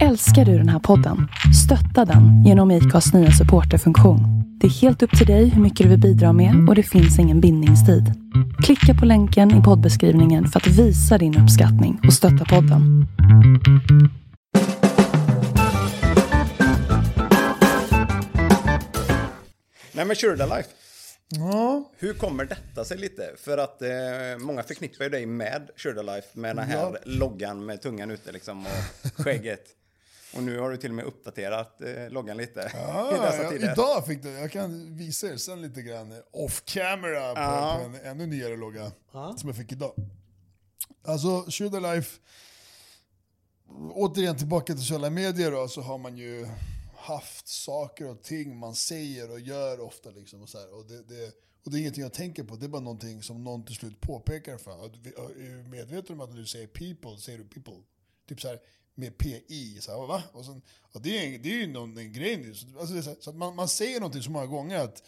Älskar du den här podden? Stötta den genom IKAs nya supporterfunktion. Det är helt upp till dig hur mycket du vill bidra med och det finns ingen bindningstid. Klicka på länken i poddbeskrivningen för att visa din uppskattning och stötta podden. Nej men Shirda Life. Ja, Hur kommer detta sig lite? För att eh, många förknippar ju dig med Shirda Life med den här Ja. loggan med tungan ute liksom och skägget. Och nu har du till och med uppdaterat eh, loggan lite i ja, dessa ja tider. idag fick du, jag kan visa er sen lite grann off camera på, Ja. på en ännu nyare logga som jag fick idag. Alltså, Shoot Life, återigen tillbaka till sociala medier då, så har man ju haft saker och ting man säger och gör ofta. Liksom och så här, och, det, det, och det är ingenting jag tänker på, det är bara någonting som någon till slut påpekar för. Är du medveten om att när du säger people, säger du people. Typ så här med PI, så här, va? Och sen, och det, är, det är ju någon, en grej nu. Så, alltså så, så att man, man säger någonting så många gånger att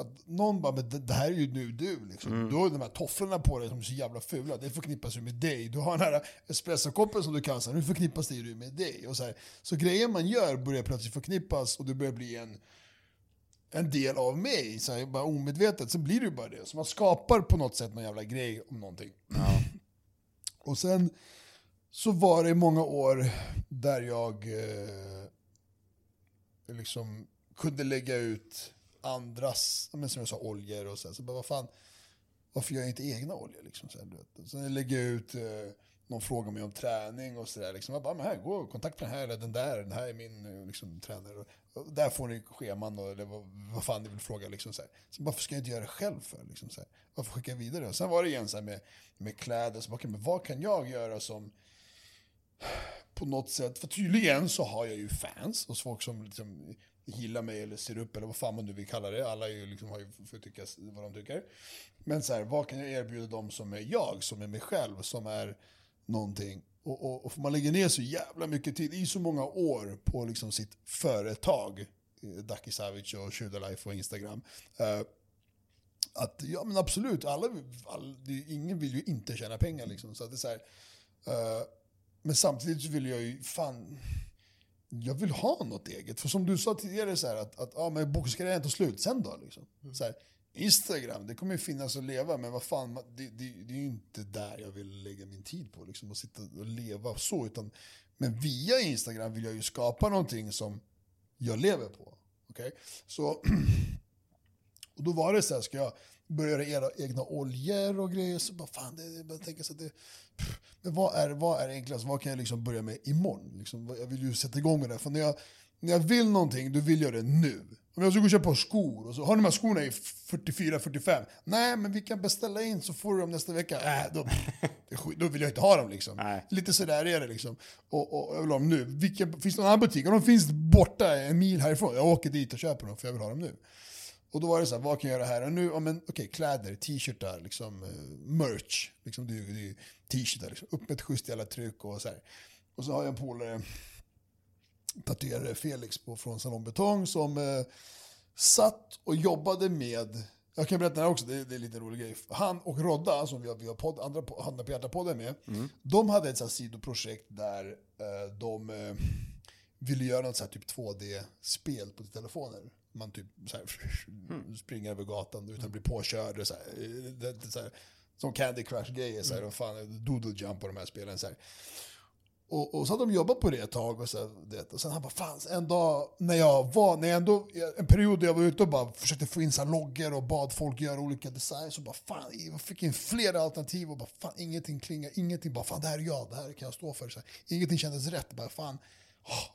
att någon bara, men det, det här är ju nu du. Liksom. Du har de här tofflorna på dig som är så jävla fula, det förknippas ju med dig. Du har den här espressokoppen som du kastar, nu förknippas det ju med dig. Och så, här. så grejer man gör börjar plötsligt förknippas och det börjar bli en, en del av mig, så här, bara omedvetet. Så blir det ju bara det. Så man skapar på något sätt någon jävla grej om någonting. Och sen så var det många år där jag eh, liksom kunde lägga ut andras, men som jag sa, oljor och så. här. Så bara, vad fan, varför gör jag inte egna oljor? Liksom, så här, du vet. Sen lägger jag ut, eh, någon frågar mig om träning och sådär. Liksom. Jag bara, men här, gå och kontakta den här eller den där, den här är min eh, liksom, tränare. Och, och där får ni scheman och, eller vad, vad fan ni vill fråga. Liksom, så här. Så varför ska jag inte göra det själv för? Liksom, så här. Varför skickar jag vidare? Och sen var det igen så här med, med kläder, så bara, okej, men vad kan jag göra som på något sätt, för tydligen så har jag ju fans och folk som liksom gillar mig eller ser upp eller vad fan man nu vill kalla det. Alla är ju liksom, har ju fått tycka vad de tycker. Men så här, vad kan jag erbjuda dem som är jag, som är mig själv, som är någonting. Och, och, och man lägger ner så jävla mycket tid, i så många år, på liksom sitt företag. Daki Ducky Savage och Shudalife Life och Instagram. Uh, att, ja men absolut, alla, all, ingen vill ju inte tjäna pengar liksom. Så att det är så här, uh, men samtidigt vill jag ju, fan, jag vill ha något eget. För som du sa tidigare, så här, att, att ja, men boxkarriären tar slut, sen då? Liksom. Så här, Instagram, det kommer ju finnas att leva, men vad fan, det, det, det är ju inte där jag vill lägga min tid på, liksom, att sitta och leva så. Utan, men via Instagram vill jag ju skapa någonting som jag lever på. Okej? Så, och då var det så här, ska jag börja göra era egna oljor och grejer? Så bara, fan, det, jag tänker så att det, pff, men vad är, vad är enklast? Vad kan jag liksom börja med imorgon? Liksom, jag vill ju sätta igång med det. För när jag, när jag vill någonting, då vill jag det nu. Om jag ska gå och köpa skor, och så har de här skorna i 44-45. Nej, men vi kan beställa in så får du dem nästa vecka. Äh, då, då vill jag inte ha dem liksom. Nej. Lite sådär är det liksom. Och, och jag vill ha dem nu. Vilken, finns det någon annan butik? Om de finns borta en mil härifrån, jag åker dit och köper dem för jag vill ha dem nu. Och då var det så här, vad kan jag göra här och nu? Ja, men, okej, kläder, t-shirtar, liksom, eh, merch. Liksom, det, det t-shirtar, liksom, upp ett schysst jävla tryck och så här. Och så har jag en polare, tatuerare Felix på, från Salon Betong som eh, satt och jobbade med, jag kan berätta det här också, det är, det är lite rolig grej. Han och Rodda, som vi har, vi har podd, andra Handa på hjärtat-podden med, de hade ett så sidoprojekt där eh, de eh, ville göra något så här typ 2D-spel på telefoner. Man typ så här, springer över gatan utan att bli påkörd. Så här, Eh, det, så här, som Candy Crush-grejer, så här, och fan, Doodle Jump och de här spelen. Så här. Och, och så hade de jobbat på det ett tag och, så, här, det, och sen han bara, fan, en dag när jag var, när jag ändå, en period där jag var ute och bara försökte få in så loggor och bad folk göra olika designs och bara fan, jag fick in flera alternativ och bara fan, ingenting klingar, ingenting, bara fan det här är jag, det här kan jag stå för. Så här, ingenting kändes rätt, bara fan.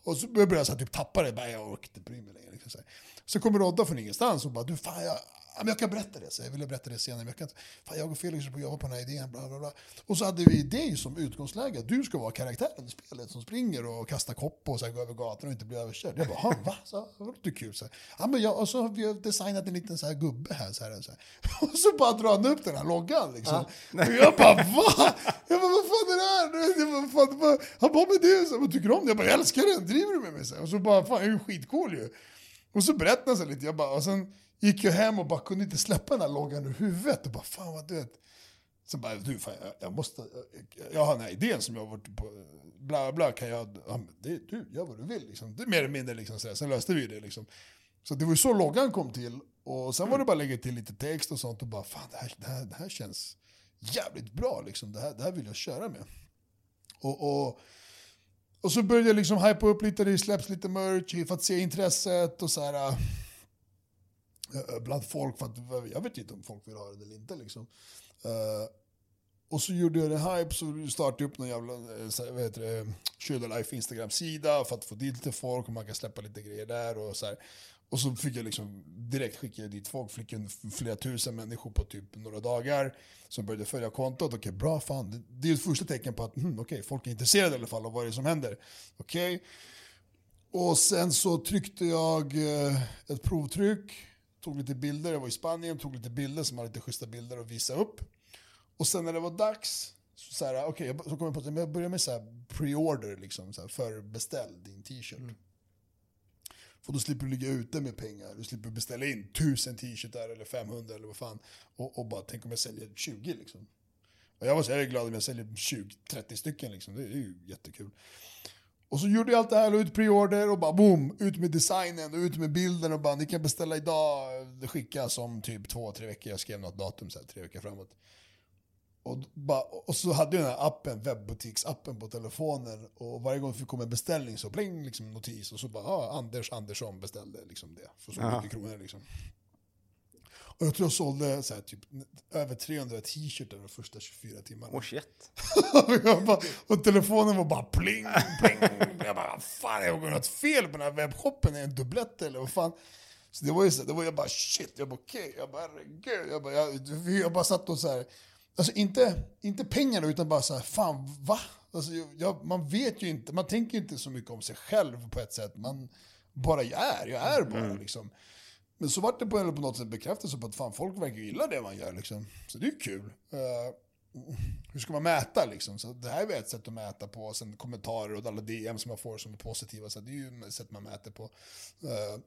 Och så började jag så här, typ tappa det, bara, jag orkar inte bry mig längre. Liksom, så, så kommer Rodda från ingenstans och bara, du fan, jag, ja, men jag kan berätta det, så jag ville berätta det senare, men jag kan inte, fan, jag och Felix på jobba på den här idén, bla bla bla. Och så hade vi det som utgångsläge, du ska vara karaktären i spelet som springer och kastar kopp och så här, går över gatan och inte blir överkörd. Jag bara, "Ha, va? Så, det låter kul. Så här. Ja, men jag, och så har vi designat en liten så här gubbe här. Så här, så här. Och så bara drar han upp den här loggan. Liksom. och jag bara, va? Jag bara, vad fan är det här? Jag bara, fan, vad? Han bara, men det är så, vad tycker du om det? Jag bara, jag älskar den, driver du med mig? Så här. Och så bara, fan, jag är ju skitcool ju. Och så berättade han så lite, jag bara, och sen gick jag hem och bara kunde inte släppa den här loggan ur huvudet. Och bara, fan vad du vet. Sen bara, du fan, jag, jag måste, jag, jag har den här idén som jag har varit på, bla bla, kan jag, ja, det, du, gör vad du vill liksom. Det är mer eller mindre liksom så här. Sen löste vi det liksom. Så det var ju så loggan kom till. Och sen var det bara att lägga till lite text och sånt och bara, fan det här, det här, det här känns jävligt bra liksom. Det här, det här vill jag köra med. Och, och, och så började jag liksom hypa upp lite, det släpps lite merch för att se intresset och så här. Eh, bland folk, för att jag vet inte om folk vill ha det eller inte liksom. Uh, och så gjorde jag en hype, så startade jag upp någon jävla eh, vad heter det, Life Instagram-sida för att få dit lite folk och man kan släppa lite grejer där. Och så här. Och så fick jag liksom direkt skicka dit folk, fick en flera tusen människor på typ några dagar som började följa kontot. Okej, okay, bra fan. Det, det är ett första tecken på att hmm, okay, folk är intresserade i alla fall av vad det är som händer. Okej. Okay. Och sen så tryckte jag eh, ett provtryck, tog lite bilder. Jag var i Spanien, tog lite bilder som hade lite schyssta bilder att visa upp. Och sen när det var dags, så, så, här, okay, så kom jag på att jag började med så här pre-order, liksom, så här, förbeställ din t-shirt. Mm. För då slipper du ligga ute med pengar. Du slipper beställa in tusen t-shirtar eller 500 eller vad fan. Och, och bara tänk om jag säljer 20 liksom. Och jag var så jag är glad om jag säljer 20-30 stycken liksom. Det är ju jättekul. Och så gjorde jag allt det här, och ut preorder och bara boom, ut med designen och ut med bilden och bara ni kan beställa idag, det skickas om typ två, tre veckor. Jag skrev något datum så här, tre veckor framåt. Och, bara, och så hade jag den här appen, webbbutiksappen på telefonen och varje gång det kom en beställning så pling, liksom notis och så bara ah, Anders Andersson beställde liksom det för så Aha. mycket kronor. Liksom. Och jag tror jag sålde så här, typ, över 300 t-shirtar de första 24 timmarna. Oh shit. bara, och telefonen var bara pling, pling. jag bara, fan jag har något fel på den här webbshoppen, är en dubblett eller vad fan? Så det var ju så, det var jag bara shit, jag bara okej, okay. jag bara herregud, jag bara, jag, jag bara satt och så här Alltså inte, inte pengarna, utan bara så här, fan va? Alltså, jag, man vet ju inte, man tänker inte så mycket om sig själv på ett sätt. Man bara är, jag är bara mm. liksom. Men så vart det på, på något sätt bekräftelse på att fan, folk verkar gilla det man gör liksom. Så det är kul. Uh, hur ska man mäta liksom? Så det här är ett sätt att mäta på. Sen kommentarer och alla DM som man får som är positiva. Så det är ju ett sätt man mäter på. Uh,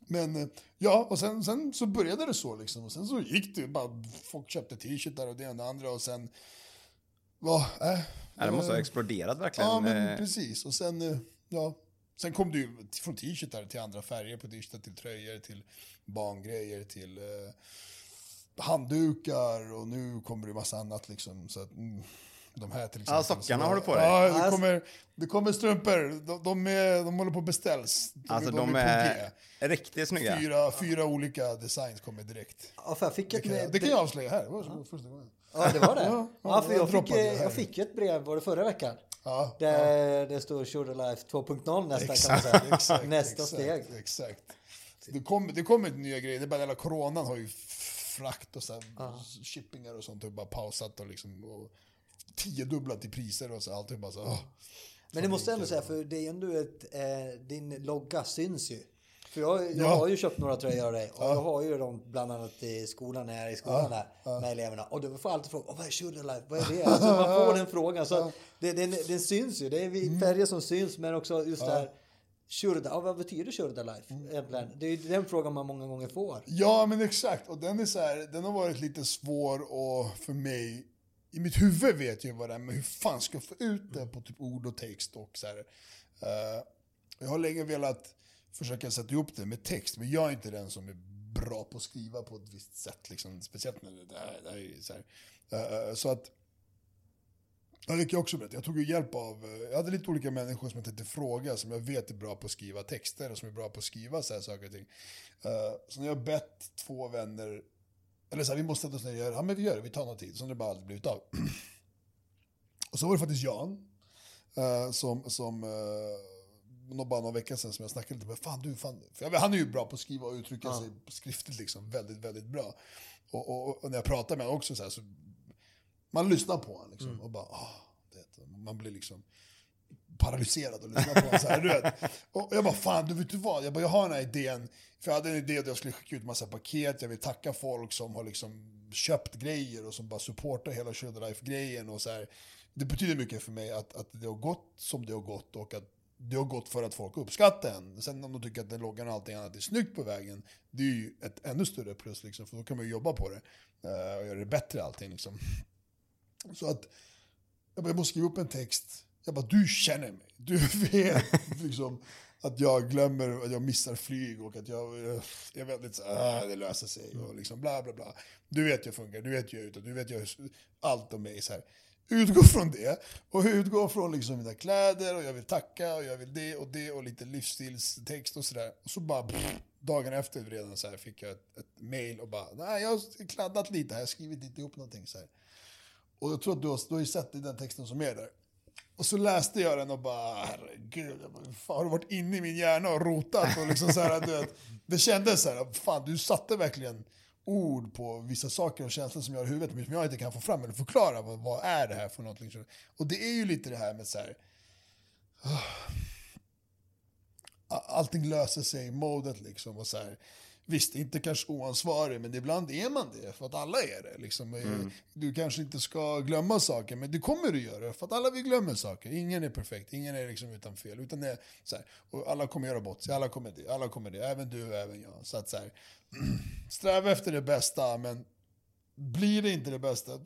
men eh, ja, och sen, sen så började det så liksom. Och sen så gick det bara, folk köpte t-shirtar och det ena och det andra och sen... Va, äh, ja, det måste ha exploderat verkligen. Ja, men precis. Och sen, ja, sen kom det ju från t-shirtar till andra färger på t-shirtar, till tröjor, till barngrejer, till eh, handdukar och nu kommer det massa annat liksom. Så att, mm, de här till exempel. Ja, sockarna har du på dig. Ja, det kommer, det kommer strumpor. De, de, är, de håller på att beställs. De, alltså de, de är, är riktigt snygga. Fyra, fyra olika designs kommer direkt. Ja, för jag fick ett, det, kan jag, det kan jag avslöja här. Det var ja. första gången. Ja, det var det. ja, ja, för jag, fick, jag fick ett brev, var det förra veckan? Ja, där ja. det står Sugar Life 2.0 nästan exakt, kan man säga. Exakt, Nästa exakt, steg. Exakt. Det kommer det kom nya grejer. Det är bara hela coronan har ju frakt och så här, shippingar och sånt har bara pausat och liksom och tiodubblat i priser och så allt. Bara så, oh, Men det måste jag ändå säga, för det är ändå ett, eh, din logga syns ju. För jag, jag ja. har ju köpt några tröjor av dig och ja. jag har ju dem bland annat i skolan när jag är i skolan ja. där med eleverna. Och du får alltid fråga, vad är Sugar Life? Vad är det? Alltså man får den frågan. Så det, den, den syns ju. Det är mm. färger som syns men också just det här Shurda, ja, vad betyder Shurda Life? Mm. Det är ju den frågan man många gånger får. Ja, men exakt. Och den är så här, den har varit lite svår och för mig i mitt huvud vet jag vad det är, men hur fan ska jag få ut det på typ ord och text och så här. Uh, jag har länge velat försöka sätta ihop det med text, men jag är inte den som är bra på att skriva på ett visst sätt. Liksom. Speciellt när det, här, det här är så här. Uh, så att Ja, det kan jag också berätta. Jag tog ju hjälp av, eh, jag hade lite olika människor som jag tänkte fråga, som jag vet är bra på att skriva texter och som är bra på att skriva så här saker och ting. Uh, så när jag bett två vänner eller så här, vi måste sätta oss ner och göra Ja, men vi gör det. Vi tar någon tid. Så det bara aldrig blivit av. och så var det faktiskt Jan. Uh, som, som uh, bara någon vecka sedan som jag snackade lite med. Fan du, fan. Jag, han är ju bra på att skriva och uttrycka ja. sig skriftligt liksom. Väldigt, väldigt bra. Och, och, och när jag pratar med honom också så, här, så man lyssnar på honom liksom. Mm. Och bara, oh, det, man blir liksom paralyserad och lyssna på honom. Så här, du vet. Och jag bara, fan du vet du vad? Jag, bara, jag har den här idén. För jag hade en idé att jag skulle skicka ut massa paket. Jag vill tacka folk som har liksom köpt grejer och som bara supportar hela Sugar Life-grejen. Och så här. Det betyder mycket för mig att, att det har gått som det har gått och att det har gått för att folk uppskattar den. Sen om de tycker att den loggan och allting annat är snyggt på vägen, det är ju ett ännu större plus liksom, för då kan man ju jobba på det eh, och göra det bättre allting liksom. Så att jag, bara, jag måste skriva upp en text. Jag bara, du känner mig. Du vet liksom, att jag glömmer, att jag missar flyg och att jag, eh, jag är väldigt så ah, det löser sig och liksom bla bla bla. Du vet hur jag funkar, du vet hur jag är ute, du vet jag allt om mig. Så här. Utgå från det och utgå från liksom mina kläder och jag vill tacka och jag vill det och det och lite livsstilstext och sådär. Och så bara pff, dagen efter redan så här fick jag ett, ett mail och bara, nej jag har kladdat lite här, skrivit inte ihop någonting så här. Och jag tror att du har, du har ju sett den texten som är där. Och så läste jag den och bara, herregud, fan, har du varit inne i min hjärna och rotat? Och liksom så här, du vet, det kändes så här, fan du satte verkligen ord på vissa saker och känslor som jag har i huvudet, men som jag inte kan få fram eller förklara. Vad, vad är det här för något? Liksom. Och det är ju lite det här med så här, uh, allting löser sig-modet liksom. Och så här, Visst, inte kanske oansvarig, men ibland är man det. För att alla är det. Liksom. Mm. Du kanske inte ska glömma saker, men det kommer du göra. För att alla vill glömma saker. Ingen är perfekt, ingen är liksom utan fel. Utan det så här, och alla kommer göra bort sig, alla kommer det, alla kommer det. Även du, även jag. Så att så här, sträva efter det bästa, men blir det inte det bästa, eh,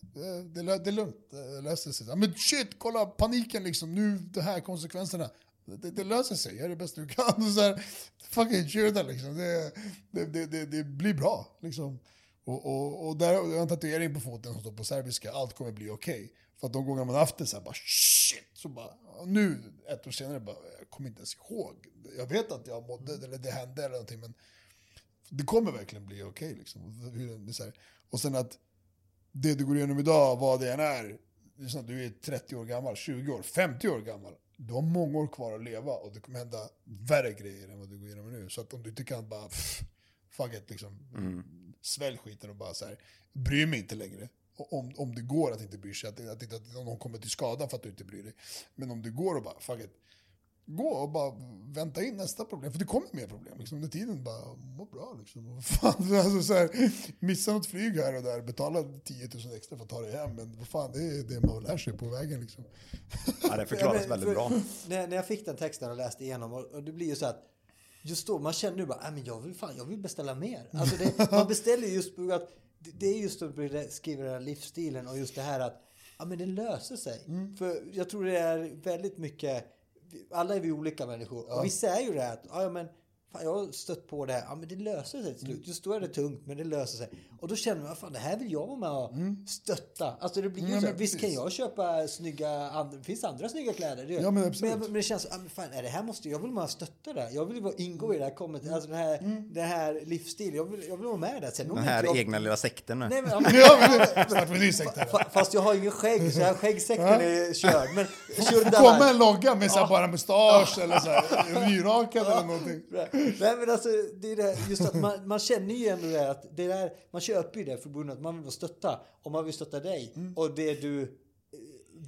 det, det, det är lugnt, det löser sig. Men shit, kolla paniken liksom, nu de här konsekvenserna. Det, det, löser sig, gör det bästa du kan. Och så här, fucking kör liksom. Det, det, det, det, blir bra. Liksom. Och, och, och där jag har en tatuering på foten som står på serbiska, allt kommer bli okej. Okay. För att de gånger man haft det så här, bara shit, så bara, nu ett år senare, bara, jag kommer inte ens ihåg. Jag vet att jag mådde, eller det hände eller någonting, men det kommer verkligen bli okej. Okay, liksom. Och sen att det du går igenom idag, vad det än är, du är 30 år gammal, 20 år, 50 år gammal du har många år kvar att leva och det kommer hända värre grejer än vad du går igenom nu. Så att om du inte kan bara, pff, fuck it, liksom, mm. svälj skiten och bara så här, bry mig inte längre. Om, om det går att inte bry sig, att, att, att, att någon kommer till skada för att du inte bryr dig. Men om det går och bara, fuck it, gå och bara vänta in nästa problem. För det kommer mer problem. Liksom. Under tiden bara, må bra liksom. Fan, alltså, så här, missa något flyg här och där, betala 10 000 extra för att ta dig hem. Men vad fan, det är det man lär sig på vägen liksom. Ja, det förklaras väldigt bra. När, när jag fick den texten och läste igenom, och, och det blir ju så att just då, man känner ju bara, äh, men jag vill, fan, jag vill beställa mer. Alltså det, man beställer just på att, det är just att skriva den här livsstilen och just det här att, ja men det löser sig. Mm. För jag tror det är väldigt mycket alla är vi olika människor. Ja. Och vissa är ju det att, ja men Fan, jag har stött på det här. Ja, men det löser sig till slut. Just då är det tungt, men det löser sig. Och då känner man, fan det här vill jag vara med och mm. stötta. Alltså det blir ju ja, så. Visst kan jag köpa snygga, and, finns andra snygga kläder. Det ja, men, absolut. men, men det känns, ja, men fan, är det här måste, jag vill bara stötta det. Jag vill bara ingå i det här, komment, alltså den här, mm. den här livsstilen. Jag vill, jag vill vara med där. Sen, den här jag, egna lilla sekten nu. Nej, men, ja, men, med ny sekt Fast jag har ingen skägg, så här, skäggsekten är körd. Men Komma en logga med så här, bara mustasch eller så här, nyrakad eller någonting. Nej, men alltså, det är det, just att man, man känner ju ändå det att det där, man köper ju det förbundet man vill stötta och man vill stötta dig mm. och det du eh,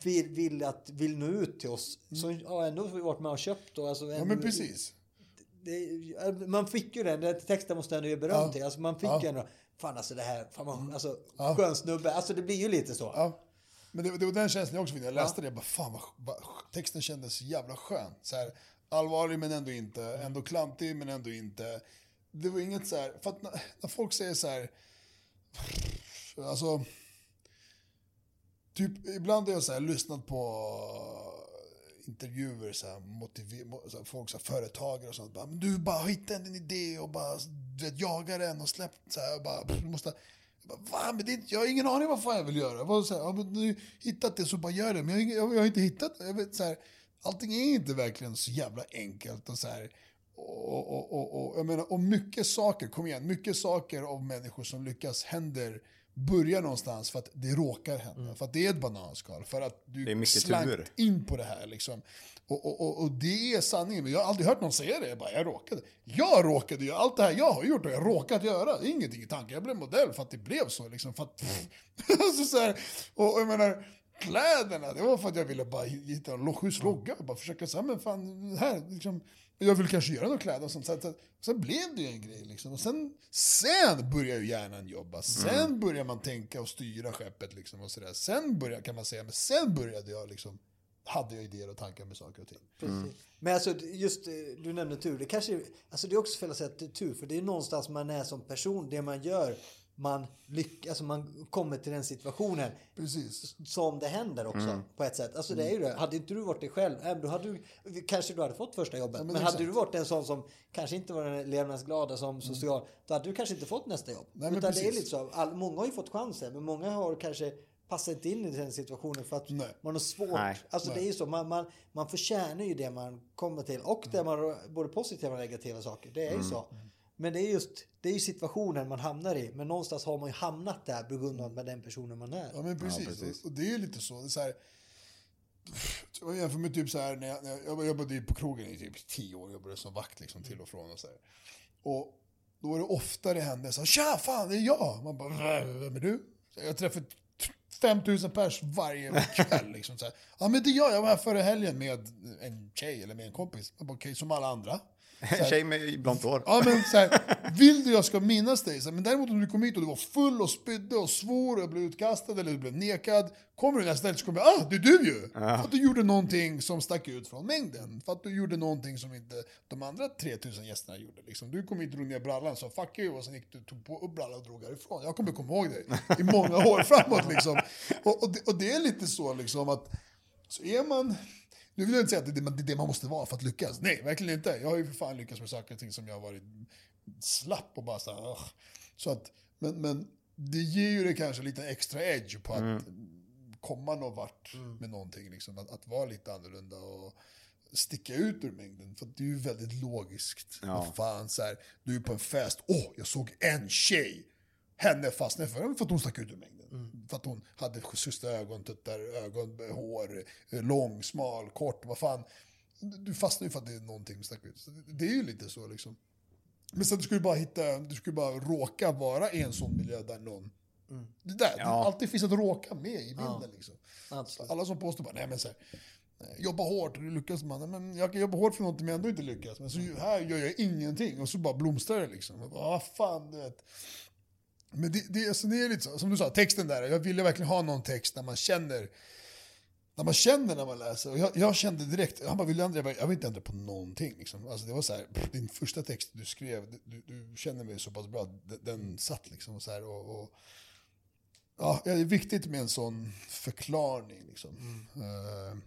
vill, vill, att, vill nå ut till oss mm. som har ändå varit med och köpt. Och alltså, ja men precis. Det, man fick ju den, den texten måste ändå ge beröm ja. till. Alltså man fick ja. ju ändå, fan alltså det här, fan man, alltså ja. skön snubbe. Alltså det blir ju lite så. Ja. Men det, det var den känslan jag också fick när jag läste det. Jag bara, fan vad, texten kändes jävla skön. Så här, allvarlig men ändå inte, ändå klantig men ändå inte. Det var inget så här, för att när, när folk säger så här, alltså, typ ibland har jag så här, lyssnat på intervjuer, så här, motiver, så här, folk, så här, företagare och sånt. Bara, men du bara hittade en idé och bara vet, jagar den och släpp så här, och bara, pff, måste, jag, bara, Va? men det är inte, jag har ingen aning vad fan jag vill göra. Jag bara, så här, ja, men du hittat det så bara gör det. Men jag, jag, jag har inte hittat det. Jag vet, så här, allting är inte verkligen så jävla enkelt och så här. Och, och, och, och, jag menar, och mycket saker, kom igen, mycket saker av människor som lyckas händer börjar någonstans för att det råkar hända. Mm. För att det är ett bananskal. För att du slank in på det här. Liksom. Och, och, och, och, det är sanningen. Men jag har aldrig hört någon säga det. Jag bara, jag råkade. Jag råkade göra allt det här jag har gjort och jag råkat göra. Det är ingenting i tanken. Jag blev modell för att det blev så. Liksom, för att, alltså, så här, och jag menar, kläderna, det var för att jag ville bara hitta en schysst logga och bara försöka säga, men fan, här, liksom, jag vill kanske göra några kläder och sånt. Så, så, sen blev det ju en grej liksom. Och sen, sen börjar ju hjärnan jobba. Sen mm. börjar man tänka och styra skeppet liksom och sådär. Sen börjar, kan man säga, men sen började jag liksom, hade jag idéer och tankar med saker och ting. Mm. Men alltså just, eh, du nämnde tur, det kanske, alltså det är också fel att säga tur, för det är någonstans man är som person, det man gör man lyckas, alltså man kommer till den situationen Precis. som det händer också på ett sätt. Alltså det är ju det. Hade inte du varit dig själv, äh, då hade du kanske du hade fått första jobbet. men men exakt. hade du varit en sån som kanske inte var den levnadsglada som social, då hade du kanske inte fått nästa jobb. Nej, men Utan det är lite så. All, många har ju fått chansen, men många har kanske passat inte in i den situationen för att Nej. man har svårt. Nej. Alltså det är ju så, man, man, man förtjänar ju det man kommer till och det man, både positiva och negativa saker. Det är ju så. Men det är just det är ju situationen man hamnar i. Men någonstans har man ju hamnat där på grund av med den personen man är. Ja men precis. precis. Och, det är ju lite så. Det är så här, jag jämför med typ så här när jag, när jag, jag jobbade ju på krogen i typ tio år. Jag jobbade som vakt liksom till och från och så här. Och då var det ofta det hände så här, tja fan det är jag. Man bara, "Vä- vem är du? Jag träffar 5000 pers varje kväll liksom så här. Ja men det är jag, jag var här förra helgen med en tjej eller med en kompis. Jag bara, okej som alla andra. En tjej med blont hår. Ja men så här, vill du jag ska minnas dig? Så här, men däremot om du kom hit och du var full och spydde och svor och blev utkastad eller du blev nekad. Kommer du nästa helg så kommer jag, ah det är du ju! För att du gjorde någonting som stack ut från mängden. För att du gjorde någonting som inte de andra 3000 gästerna gjorde. Liksom. Du kom hit och drog ner brallan sa fuck you och sen gick du tog på upp brallan och drog härifrån. Jag kommer komma ihåg dig i många år framåt liksom. Och, och, det, och det är lite så liksom att så är man... Nu vill jag inte säga att det är det, man- måste vara för att lyckas. Nej, verkligen inte. Jag har ju för fan lyckats med saker och ting som jag har varit slapp och bara så här. Så att, men, men det ger ju det kanske lite extra edge på att komma någon vart med någonting. Liksom. Att, att vara lite annorlunda och sticka ut ur mängden. För att det är ju väldigt logiskt. Ja. Vad fan, så här, du är på en fest, åh, jag såg en tjej. Henne fastnade för, för att hon stack ut ur mängden. För att hon hade schyssta ögon, tuttar, ögon, hår, lång, smal, kort, vad fan. Du fastnar ju för att det är någonting som stack ut. Så det- det är ju lite så liksom. Men sen du skulle bara hitta, du skulle bara råka vara i en sån miljö där någon... Det där, det Ja. alltid finns ett råka med i bilden liksom. Absolut. Alla som påstår bara, nej men så här, jobba hårt du lyckas man. Men jag kan jobba hårt för någonting men ändå inte lyckas. Men så här gör jag ingenting och så bara blomstrar det liksom. Vad fan, du vet. Men det, det, alltså det är lite så, som du sa, texten där. Jag ville verkligen ha någon text där man känner när man känner när man läser. Och jag, jag kände direkt, han bara, vill ändra? Jag, bara, jag vill inte ändra på någonting. Liksom. Alltså, det var så här, pff, din första text du skrev, du, du känner mig så pass bra, den, den satt liksom. Så här, och, och, ja, det är viktigt med en sån förklaring. Liksom. Eh,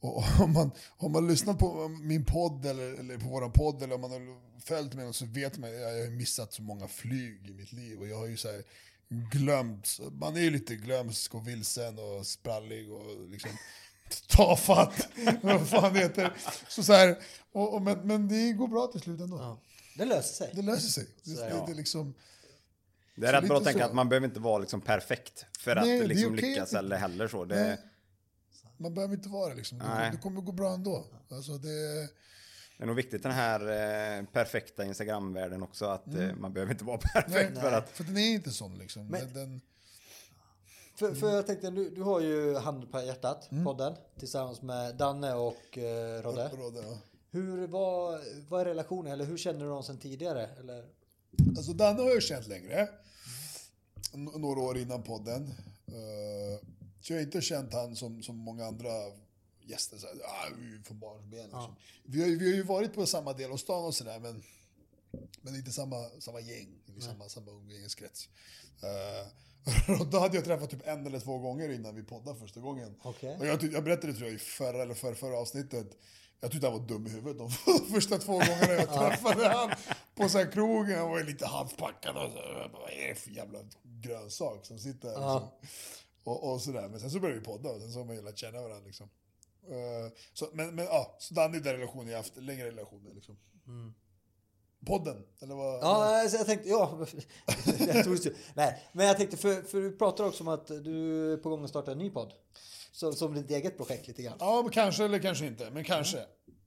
och om man, om man lyssnar på min podd eller, eller på våran podd eller om man har följt mig så vet man att jag har missat så många flyg i mitt liv. Och jag har ju så här glömt, man är ju lite glömsk och vilsen och sprallig och liksom tafatt. vad fan det heter. Så så här, och, och, men, men det går bra till slut ändå. Ja. Det löser sig. Det löser sig. Det, Så är det, det. liksom, Det är rätt bra att tänka så. att man behöver inte vara liksom perfekt för att Nej, det är liksom okej lyckas att- eller heller så. Det, Nej. Man behöver inte vara det liksom. Det, Nej. det kommer gå bra ändå. Alltså det, det är nog viktigt den här eh, perfekta Instagram-världen också att eh, man behöver inte vara perfekt Mm. nej, för att för den är inte sån liksom. Men- Den, den, För, för jag tänkte, du, du har ju Hand på hjärtat, Mm. podden, tillsammans med Danne och eh, Rodde. råder, ja. Hur, vad, vad är relationen, eller hur känner du dem sedan tidigare? Eller? Alltså Danne har jag känt längre. N- några år innan podden. Eh, så jag har inte känt han som, som många andra gäster. Så här, ah, från barnsben. Liksom. Vi, har, vi har ju varit på samma del av stan och sådär men, men inte samma, samma gäng. Eller samma, samma umgängeskrets. Uh, och då hade jag träffat typ en eller två gånger innan vi poddade första gången. Okej. Och jag, jag berättade tror jag i förra eller förra, förra avsnittet. Jag tyckte han var dum i huvudet de första två gångerna jag träffade han på så här krogen. Han var lite halvpackad och så. Vad är det för jävla grönsak som sitter här? Liksom. Och, och sådär. Men sen så började vi podda och sen så har man ju lärt känna varandra. Liksom. Eh, så, men, men ja, så Danny är den relationen jag haft, längre relationer liksom. Podden, eller vad? Ja, alltså jag tänkte, ja. jag tror det. Nej, men jag tänkte, för, för du pratar också om att du är på gång att starta en ny podd. Så, som ditt eget projekt lite grann. Ja, men kanske eller kanske inte. Men kanske.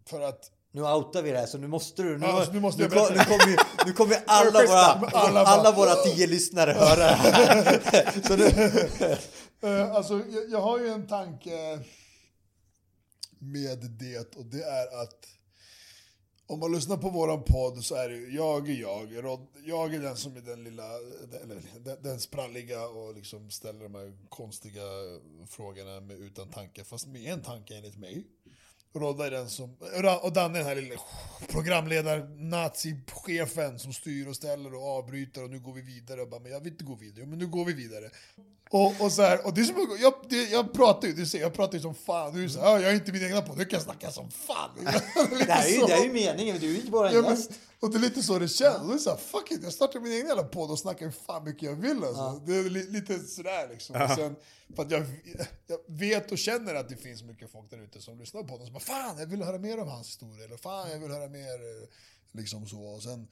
För att Nu outar vi det här så nu måste du. Nu, Ja, nu måste nu, kom- nu kommer ju, nu kommer alla, våra, Alla alla, våra tio lyssnare höra det här. så nu, Eh, alltså, jag, jag har ju en tanke med det och det är att om man lyssnar på våran podd så är det ju, jag är jag. Rod, jag är den som är den lilla, eller den, den spralliga och liksom ställer de här konstiga frågorna med, utan tanke, fast med en tanke enligt mig. Rodda är den som, och Danne är den här lilla programledare, nazi-chefen som styr och ställer och avbryter och nu går vi vidare. Och bara, men jag vill inte gå vidare, men nu går vi vidare. Och, och så här, och det är som, jag, det, jag pratar ju, du ser, jag pratar ju som fan. Du säger, jag är inte min egna podd, nu kan jag snacka som fan. det, är ju, det är ju meningen, du är ju inte bara en ja, gäst. Och det är lite så det känns. Det är så här, fuck it, jag startar min egen jävla podd och snackar hur fan mycket jag vill. Alltså. Ja. Det är li, lite sådär liksom. Ja. Sen, för att jag, jag, vet och känner att det finns mycket folk där ute som lyssnar på podden som bara fan, jag vill höra mer om hans historia. Eller fan, jag vill höra mer. Eh, liksom så. Och sen,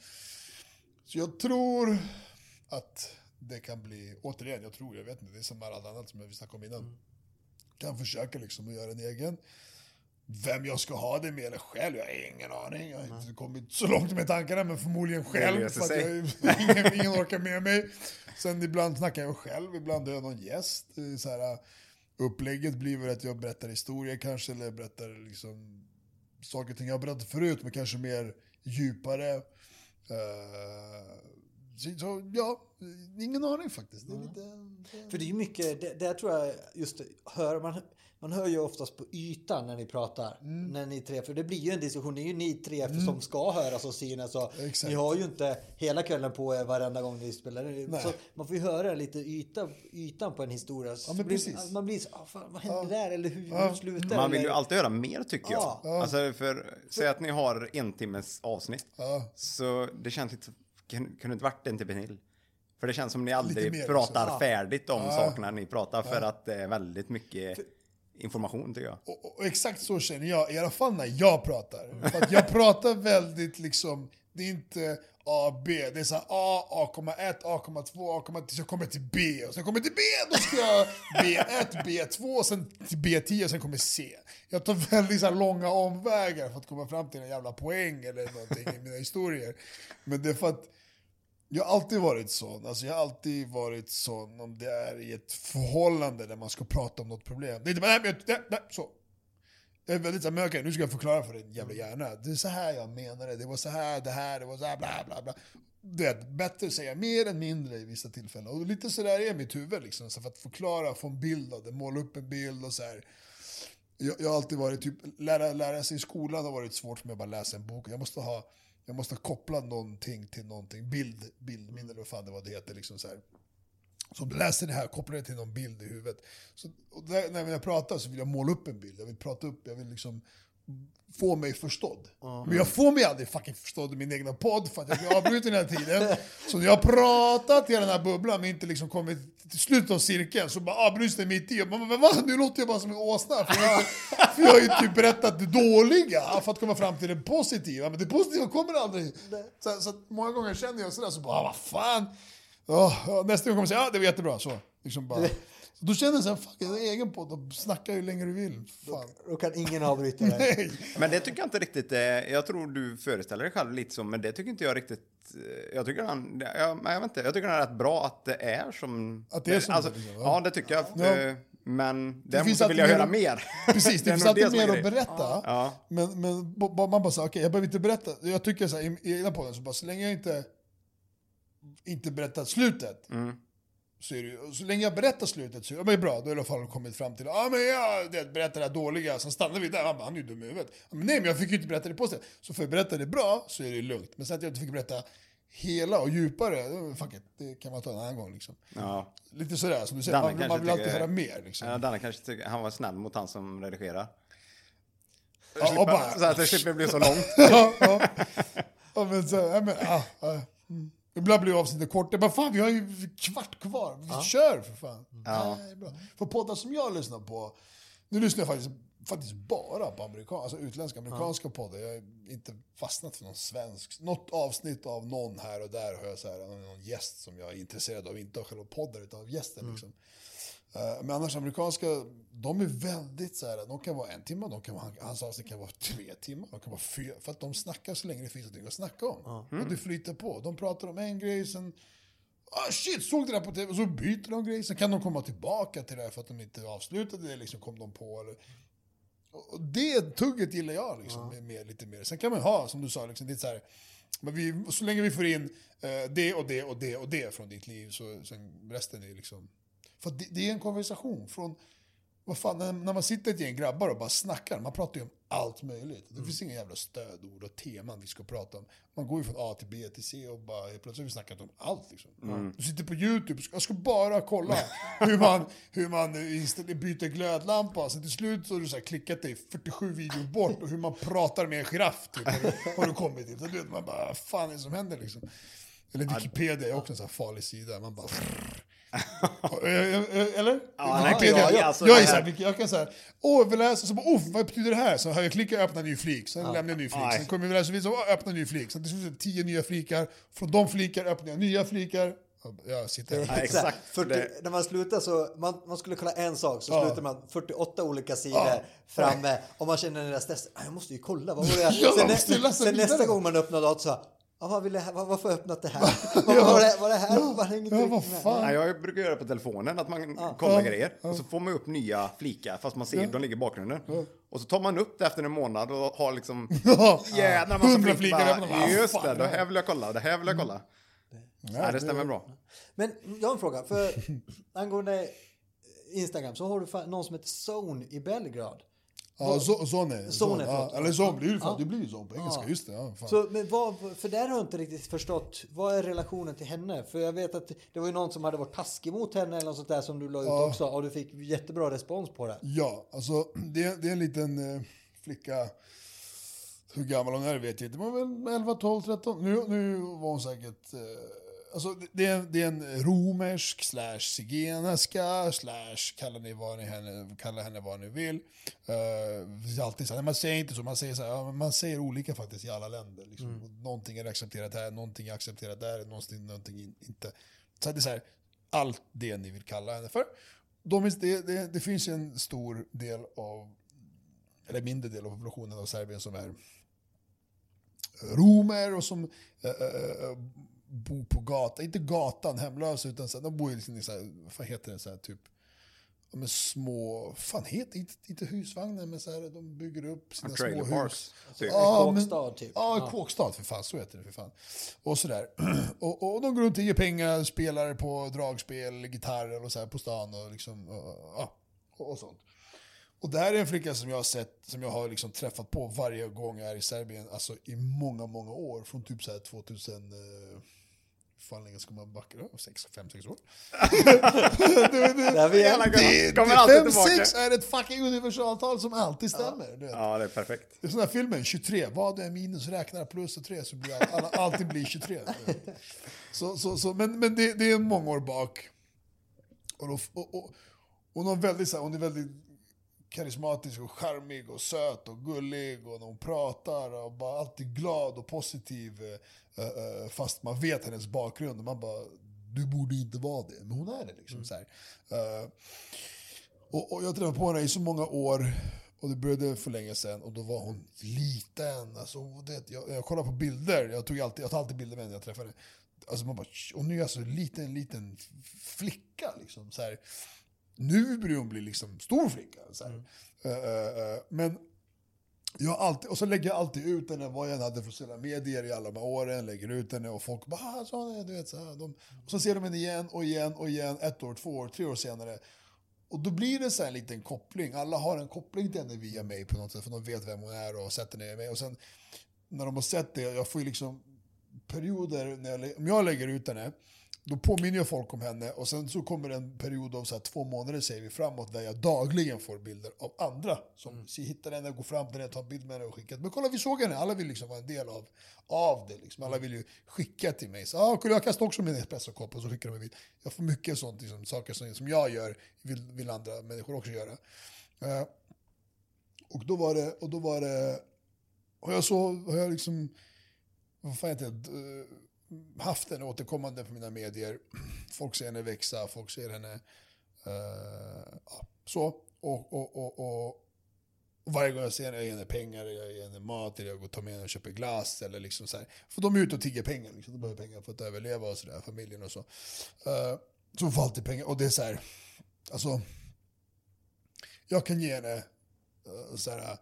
så jag tror att det kan bli, återigen, jag tror, jag vet inte, det är som med allt annat som vi snackade om innan. Mm. Kan försöka liksom att göra en egen. Vem jag ska ha det med eller själv, jag har ingen aning. Jag har inte kommit så långt med tankarna, men förmodligen själv. För att jag, ingen, ingen orkar med mig. Sen ibland snackar jag själv, ibland har jag någon gäst. Så här, upplägget blir väl att jag berättar historier kanske, eller berättar liksom saker och ting jag har berättat förut, men kanske mer djupare. Uh, så, ja, ingen aning faktiskt. Det är lite, det... För det är ju mycket, det, det tror jag just hör man man hör ju oftast på ytan när ni pratar. Mm. När ni tre, för det blir ju en diskussion. Det är ju ni tre mm. som ska höras och synas. Och ni har ju inte hela kvällen på er varenda gång ni spelar. Så man får ju höra lite yta, ytan på en historia. Ja, men blir, precis. Man blir så, ah, fan, vad hände ja. där? Eller hur, ja. hur slutar Man vill ju alltid höra mer tycker jag. Ja. Alltså för, säg att ni har en timmes avsnitt. Så det känns lite, kunde inte varit en timme till. För det känns som ni aldrig pratar också. färdigt om sakerna ni pratar för att det är väldigt mycket information tycker jag. Och, och, exakt så känner jag, i alla fall när jag pratar. För jag pratar väldigt liksom, det är inte A, B. Det är så här A, A,1, A,2, A,10, så jag kommer till B. Och sen kommer jag till B, då ska jag B1, B2, sen till B10 och sen kommer C. Jag tar väldigt så långa omvägar för att komma fram till en jävla poäng eller någonting i mina historier. Men det är för att jag har alltid varit sån. Alltså jag har alltid varit sån om det är i ett förhållande där man ska prata om något problem. Det är inte bara, nej, nej, nej, så. Jag är väldigt såhär, okej nu ska jag förklara för din jävla hjärna. Det är så här jag menade, det var så här, det här, det var så här, bla bla bla. Det är bättre att säga mer än mindre i vissa tillfällen. Och lite sådär är mitt huvud liksom, så för att förklara, få en bild av det, måla upp en bild och så här. Jag, jag har alltid varit, typ, lära, lära sig i skolan har varit svårt för mig att bara läsa en bok. Jag måste ha jag måste koppla någonting till någonting. Bild, bildminne eller vad fan det var det heter. Liksom så här. Så om du läser det här, koppla det till någon bild i huvudet. Så, där, när jag pratar så vill jag måla upp en bild. Jag vill prata upp, jag vill liksom få mig förstådd. Mm. Men jag får mig aldrig fucking förstådd i min egna podd för att jag blir avbruten hela tiden. Så när jag har pratat i den här bubblan men inte liksom kommit till slutet av cirkeln så bara avbryts det mitt i. Och man, men va? Nu låter jag bara som en åsna. För jag, för jag har ju typ berättat det dåliga för att komma fram till det positiva. Men det positiva kommer aldrig. Så, så många gånger känner jag sådär så bara, ah, vad fan. Oh, nästa gång kommer jag säga, ja det var jättebra. Så, liksom bara. Då känner jag såhär, fuck, jag har egen podd och snacka hur länge du vill. Fan. Då, då kan ingen avbryta dig. men det tycker jag inte riktigt, eh, jag tror du föreställer dig själv lite så, men det tycker inte jag riktigt, eh, jag tycker han, jag, jag vet inte, jag tycker han är rätt bra att det är som... Att det är som alltså, det, liksom, ja. det tycker jag. Ja. Eh, men det däremot vill jag höra mer. Precis, det, det finns alltid mer att berätta. Ja. Men, men man bara säger, okej, okay, jag behöver inte berätta. Jag tycker så här, i ena podden, så bara så länge jag inte, inte berättat slutet, mm så, är det, så länge jag berättar slutet så är det bra, då har jag i alla fall kommit fram till ah, men jag det, berättar det här dåliga, sen stannar vi där, han, han är ju dum i huvudet. Men nej, men jag fick ju inte berätta det på sig. Så får jag berätta det bra så är det lugnt. Men sen att jag inte fick berätta hela och djupare, fuck it, det kan man ta en annan gång. Liksom. Ja. Lite sådär, som du säger, man, man vill alltid höra mer. Liksom. Ja, Danne kanske tycker, han var snäll mot han som redigerar. Ja, slippa, bara, så att det slipper bli så långt. ja, ja. ja, men så, ja, men, ja, ja. Mm. Ibland blir avsnittet kort. Jag bara, fan vi har ju kvart kvar. Vi ja. kör för fan. Ja. Nej. För poddar som jag lyssnar på, nu lyssnar jag faktiskt, faktiskt bara på amerikan, alltså utländska amerikanska ja. poddar. Jag har inte fastnat för någon svensk. Något avsnitt av någon här och där har jag så här, någon gäst som jag är intresserad av. Inte av själva podden utan av gästen. Mm. Liksom. Eh, men annars amerikanska, de är väldigt så här, de kan vara en timme, de kan vara, hans avsnitt kan vara tre timmar, de kan vara fyra, för att de snackar så länge det finns någonting att snacka om. Mm. Och det flyter på. De pratar om en grej, sen, ah shit, såg det där på tv, så byter de grej, sen kan de komma tillbaka till det för att de inte avslutade det, liksom kom de på. Eller, och det tugget gillar jag liksom, mm. med, lite mer. Sen kan man ha, som du sa, liksom, det är så här, men vi, så länge vi får in eh, det och det och det och det från ditt liv, så sen resten är liksom för det, det, är en konversation från vad fan, när, när man sitter ett gäng grabbar och bara snackar, man pratar ju om allt möjligt. Det mm. finns inga jävla stödord och teman vi ska prata om. Man går ju från A till B till C och bara plötsligt har vi snackat om allt. Liksom. Mm. Du sitter på YouTube, jag ska bara kolla hur man, hur man byter glödlampa. Sen till slut så har du så här klickat dig 47 videor bort och hur man pratar med en giraff. Typ, har, du, kommit till. Så du vet, man bara, vad fan är det som händer liksom? Eller Wikipedia är också en sån här farlig sida. Man bara... Eller? Ja, Wikipedia. Ja, alltså, jag, är här, jag kan säga, åh, vi läser, så bara, oh, vad betyder det här? Så har jag klickat öppna ny flik, sen ja. lämnar jag ny flik. Sen kommer vi läsa vidare, så öppna ny flik. Sen till slut tio nya flikar. Från de flikar öppnar jag nya flikar. Jag sitter. Ja, exakt. 40, när man slutar så, man, man skulle kolla en sak, så ja. slutar man 48 olika sidor ja. framme. Och man känner den där stressen, ah, jag måste ju kolla, vad var det? ja, sen, sen nästa gång man öppnar datorn så Ja, vad ville, vad, varför öppnat det här? Vad var, det, var det här? Ja, var det ja, vad fan? Nej, jag brukar göra på telefonen att man ja. kollar ja. grejer och så får man upp nya flikar fast man ser ja. de ligger i bakgrunden. Ja. Och så tar man upp det efter en månad och har liksom jädrar massa flikar. flikar Just det, det här vill jag kolla, det här vill jag kolla. Mm. Ja, det stämmer bra. Men jag har en fråga, för angående Instagram så har du någon som heter Zone i Belgrad. Ja, Zone. Zone, ja, eller Zone blir det, ja. det blir ju Zone på engelska, ja. just det. Ja, så, men vad, för där har jag inte riktigt förstått, vad är relationen till henne? För jag vet att det var ju någon som hade varit taskig mot henne eller något sånt där som du la ut ja. också och du fick jättebra respons på det. Ja, alltså det, det är en liten eh, flicka, hur gammal hon är vet jag inte, men väl 11, 12, 13. Nu, nu var hon säkert eh, Alltså, det, är, det är en romersk slash zigenarska slash kalla, ni vad ni henne, kalla henne vad ni vill. Uh, alltid så, man säger inte så, man säger, så här, man säger olika faktiskt i alla länder. Liksom. Mm. Någonting är accepterat här, någonting är accepterat där, någonting, någonting inte. Så det är så här, allt det ni vill kalla henne för. De, det, det, det finns en stor del av, eller mindre del av populationen av Serbien som är romer och som äh, bo på gatan, inte gatan, hemlösa, utan så, de bor liksom i så här, vad heter det, så här, typ med små, fan heter inte, inte husvagnar, men så här, de bygger upp sina små hus. Parks. Ja, kåkstad typ. Ja, ja, kåkstad för fan, så heter det för fan. Och sådär. Och, och de går runt och ger pengar, spelar på dragspel, gitarrer och så här på stan och liksom, och, och, och sånt. Och det här är en flicka som jag har sett, som jag har liksom träffat på varje gång jag är i Serbien, alltså i många, många år. Från typ så här 2000, eh, fan länge ska man backa då? 5, 6 år? det, det, det, 5, 6 är ett fucking universaltal som alltid stämmer. Ja, ja det är perfekt. Det är sån här filmen, 23, vad är minus, räknar plus och 3 så blir all, alla, alltid blir 23. så, så, så, men men det, det är många år bak. Och, då, och, och, och hon, väldigt, hon är väldigt karismatisk och charmig och söt och gullig och när hon pratar och bara alltid glad och positiv. Eh, eh, fast man vet hennes bakgrund och man bara, du borde inte vara det. Men hon är det liksom. Mm. Så och, och, jag träffade på henne i så många år och det började för länge sedan och då var hon liten. Alltså, det, jag, jag kollar på bilder, jag, tog alltid, jag tar alltid bilder med henne när jag träffar henne. Alltså man bara, och nu är jag så liten, liten flicka. Liksom, så här. Nu börjar hon bli liksom stor flicka. Så mm. uh, uh, men jag alltid, och så lägger jag alltid ut henne, vad jag än hade för sociala medier i alla de här åren. Lägger ut henne och folk bara ah, så, du vet, så här, de, Och så ser de henne igen och igen och igen, ett år, två år, tre år senare. Och då blir det så en liten koppling. Alla har en koppling till henne via mig på något sätt, för de vet vem hon är och sätter ner mig. Och sen när de har sett det, jag får ju liksom perioder, när jag, om jag lägger ut henne, då påminner jag folk om henne och sen så kommer en period av så här, två månader säger vi framåt där jag dagligen får bilder av andra som mm. hittar henne, går fram till henne, tar en bild med henne och skickar. Men kolla vi såg henne, alla vill liksom vara en del av, av det. Liksom. Alla vill ju skicka till mig. Så, ah, jag kastar också min espressokopp och så skickar de en bild. Jag får mycket sånt, liksom, saker som, som jag gör vill, vill andra människor också göra. Uh, och då var det, och då var det, och jag så, har jag liksom, vad fan heter det? Haft henne återkommande på mina medier. Folk ser henne växa, folk ser henne... Uh, ja, så. Och, och, och, och, varje gång jag ser henne, jag ger henne pengar, jag ger henne mat, eller jag går och tar med henne och köper glass. Eller liksom så här. För de är ute och tigger pengar, liksom. de behöver pengar för att överleva och sådär, familjen och så. Uh, så hon får alltid pengar. Och det är så här, alltså... Jag kan ge henne uh, så här,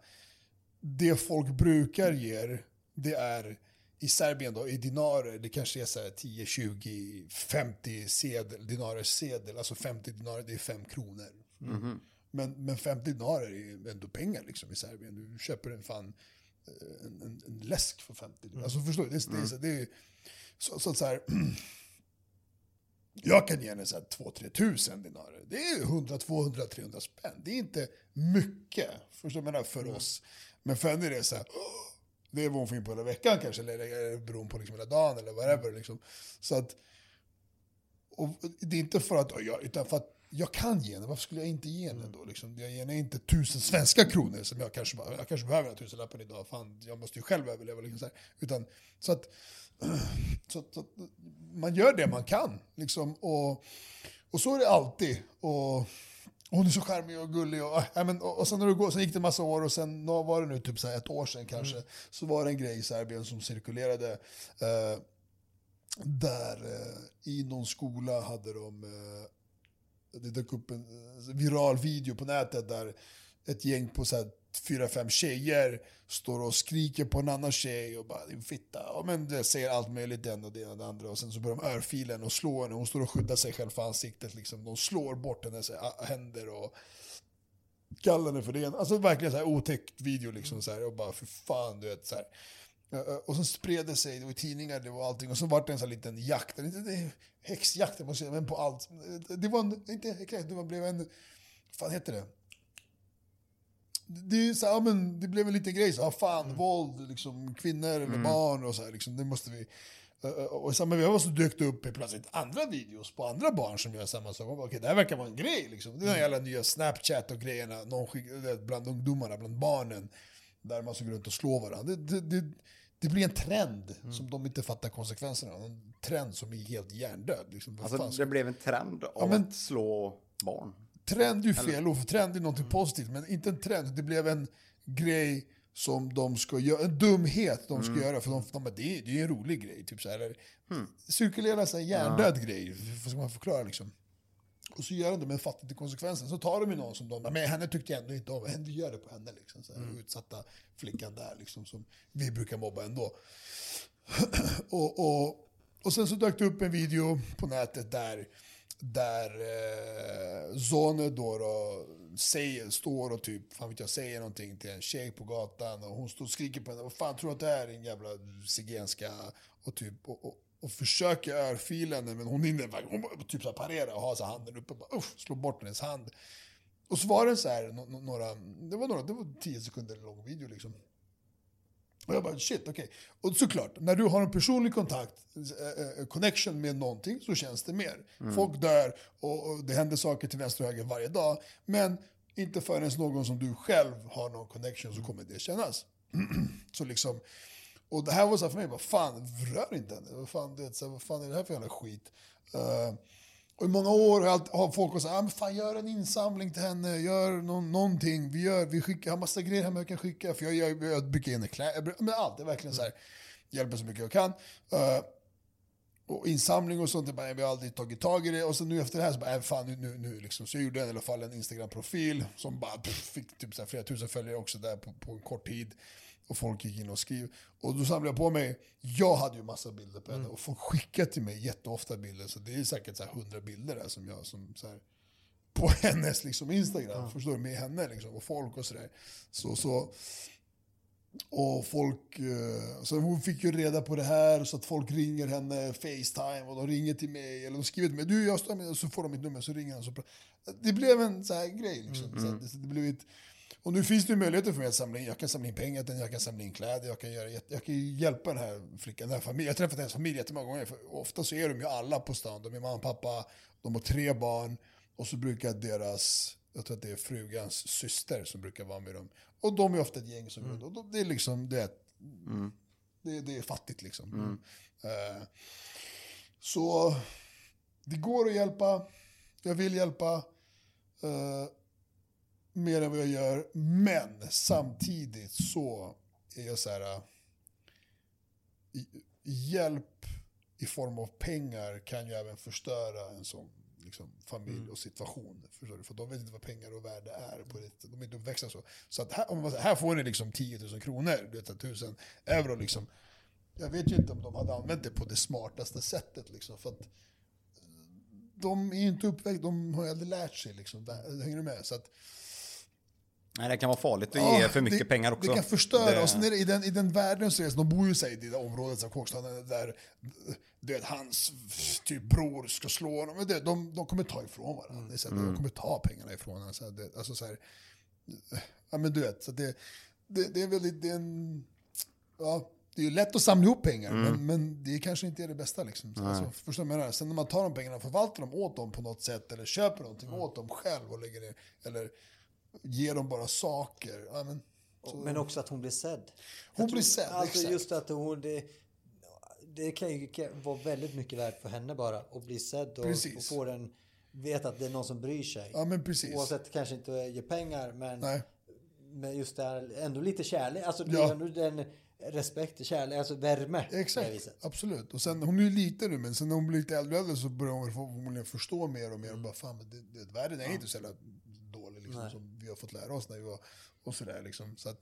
det folk brukar ge, det är i Serbien då, i dinarer, det kanske är så 10, 20, 50 sedel, dinarer sedel. Alltså 50 dinarer, det är 5 kronor. Mm -hmm. Men, men 50 dinarer är ändå pengar liksom, i Serbien. Du köper en fan en, en, en läsk för 50 mm. Alltså förstår du? Det, det, det, det är, så, så, så här, jag kan ge henne 2-3 tusen dinarer. Det är 100, 200, 300 spänn. Det är inte mycket förstår du, för mm. oss. Men för henne är det så här, det är vad hon får in på hela veckan kanske, eller beroende på liksom hela dagen eller whatever. Liksom. Så att, och det är inte för att, utan för att jag kan ge henne, varför skulle jag inte ge henne då? Liksom? Jag ger henne inte tusen svenska kronor som jag kanske, jag kanske behöver en tusenlappen idag, fan jag måste ju själv överleva. Liksom så, här. Utan, så, att, så, att, så att man gör det man kan. Liksom, och, och så är det alltid. Och hon är så charmig och gullig. Och, ja, men, och, och sen, när det går, sen gick det en massa år och sen var det nu typ så ett år sedan kanske, mm. så var det en grej i Serbien som cirkulerade. Eh, där eh, i någon skola hade de eh, det dök upp en eh, viral video på nätet där ett gäng på så fyra, fem tjejer står och skriker på en annan tjej och bara din fitta. Ja, men det säger allt möjligt den och det och det andra. Och sen så börjar de örfilen och slå henne. Hon står och skyddar sig själv för ansiktet. Liksom. De slår bort hennes äh, händer och kallar henne för det. Alltså verkligen så här otäckt video liksom. Så här, och bara för fan du vet. Så här. Och sen spred det sig, det var tidningar, det var allting. Och så var det en sån liten jakt, inte häxjakt men på allt. Det var en, inte häxjakt, det blev en, vad fan heter det? Det, är så här, men det blev en liten grej, så här, fan, mm. våld, liksom, kvinnor eller mm. barn och så här, liksom, det måste vi... Och i med det så dök det upp plötsligt andra videos på andra barn som gör samma sak. Okej, det här verkar vara en grej. Liksom. Det är jävla nya Snapchat och grejerna någon skick, bland ungdomarna, bland barnen. Där man såg runt och slår varandra. Det, det, det, det blir en trend mm. som de inte fattar konsekvenserna av. En trend som är helt hjärndöd. Liksom. Alltså, det blev en trend av ja, men, att slå barn? Trend är ju fel ord, för trend är något mm. positivt. Men inte en trend, det blev en grej som de ska göra, en dumhet de ska mm. göra. För de, de, det, är, det är en rolig grej. Typ så här, mm. Cirkulera en hjärndöd ja. grej, vad ska man förklara liksom? Och så gör de det, men fattar inte konsekvensen. Så tar de ju någon som de, men henne tyckte jag ändå inte om. Henne gör det på henne liksom. Så här, mm. Utsatta flickan där liksom, som vi brukar mobba ändå. och, och, och sen så dök det upp en video på nätet där, där eh, Zone då, då säger, står och typ, fan vet jag, säger någonting till en tjej på gatan och hon står och skriker på henne. Vad fan tror du att det är din jävla zigenska? Och typ, och, och, och försöker örfila henne, men hon hinner hon typ så parera och ha så handen uppe och bara, uff, slå bort hennes hand. Och så var det så här, några, det var några, det var tio sekunder lång video liksom. Och jag bara shit, okej. Okay. Och såklart, när du har en personlig kontakt, äh, connection med någonting så känns det mer. Mm. Folk dör och, och, det händer saker till vänster och höger varje dag. Men inte förrän någon som du själv har någon connection så kommer det kännas. så liksom, och det här var så för mig, vad fan, rör inte henne. Vad fan, det, så vad fan är det här för jävla skit? Uh, och i många år har folk sagt, ah, men fan gör en insamling till henne, gör no någonting. Vi, gör, vi skickar, jag har massa grejer hemma jag kan skicka. För jag, jag, jag, jag ge henne kläder, men allt. är verkligen så här, hjälper så mycket jag kan. Uh, och insamling och sånt, bara, vi har aldrig tagit tag i det. Och så nu efter det här så bara, äh, fan nu, nu, nu liksom. Så jag gjorde i alla fall en Instagram-profil som bara pff, fick typ så här, flera tusen följare också där på, på en kort tid. Och folk gick in och skrev. Och då samlade jag på mig, jag hade ju massa bilder på henne mm. och folk skickade till mig jätteofta bilder. Så det är säkert så här 100 bilder där som jag, som så här, på hennes liksom Instagram, mm. förstår du? Med henne liksom, och folk och sådär. Så, så, och folk, eh, så hon fick ju reda på det här så att folk ringer henne Facetime och de ringer till mig eller de skriver till mig du jag står med så får de mitt nummer så ringer han. Så, det blev en så här grej liksom. Mm. Så det, det blev ett, och nu finns det möjligheter för mig att samla in. Jag kan samla in pengar till jag kan samla in kläder, jag kan, göra, jag kan hjälpa den här flickan, den här familjen. Jag har träffat hennes familj jättemånga gånger. För ofta så är de ju alla på stan. De är mamma och pappa, de har tre barn. Och så brukar deras, jag tror att det är frugans syster som brukar vara med dem. Och de är ofta ett gäng som mm. och det är liksom, det är, mm. det, det, är fattigt liksom. Mm. Uh, så det går att hjälpa, jag vill hjälpa. Uh, mer än vad jag gör. Men samtidigt så är jag så här... Äh, hjälp i form av pengar kan ju även förstöra en sån liksom, familj mm. och situation. Förstår du? För de vet inte vad pengar och värde är. På det. De är inte uppväxta så. Så att här, om man här får ni liksom 10 000 kronor, du vet, 1000 euro. Liksom. Jag vet ju inte om de hade använt det på det smartaste sättet. Liksom, för att de är inte uppväxta, de har aldrig lärt sig. Liksom, hänger du med? Så att, Nej, det kan vara farligt att ja, ge för mycket det, pengar också. Det kan förstöra. Det... Och sen är det, i, den, i den världen så är det, de bor ju sig i det där området, så Kåkstaden, där det, hans typ bror ska slå honom. Det, de, de kommer ta ifrån varandra. Det är så, mm. De kommer ta pengarna ifrån varandra. Så det, alltså så här, ja men du vet, så det, det, det är väldigt, det är en, ja, det är ju lätt att samla ihop pengar, mm. men, men det kanske inte är det bästa. Liksom. Alltså, förstår du menar? Sen när man tar de pengarna och förvaltar dem åt dem på något sätt, eller köper någonting mm. åt dem själv och lägger ner, eller ger dem bara saker. Ja, men, men också att hon blir sedd. Hon blir sedd, alltså exakt. Just att hon, det, det kan ju vara väldigt mycket värt för henne bara att bli sedd och, och få den, veta att det är någon som bryr sig. Ja, men precis. Oavsett kanske inte ge pengar, men, Nej. men just det här, ändå lite kärlek. Alltså det ja. ändå den respekt, kärlek, alltså värme. Exakt, absolut. Och sen, hon är ju liten nu, men sen när hon blir lite äldre, äldre så börjar hon förmodligen förstå mer och mer. Och bara, fan, det, det, världen är ja. inte så jävla liksom, som vi har fått lära oss när vi var och sådär. Liksom. Så att,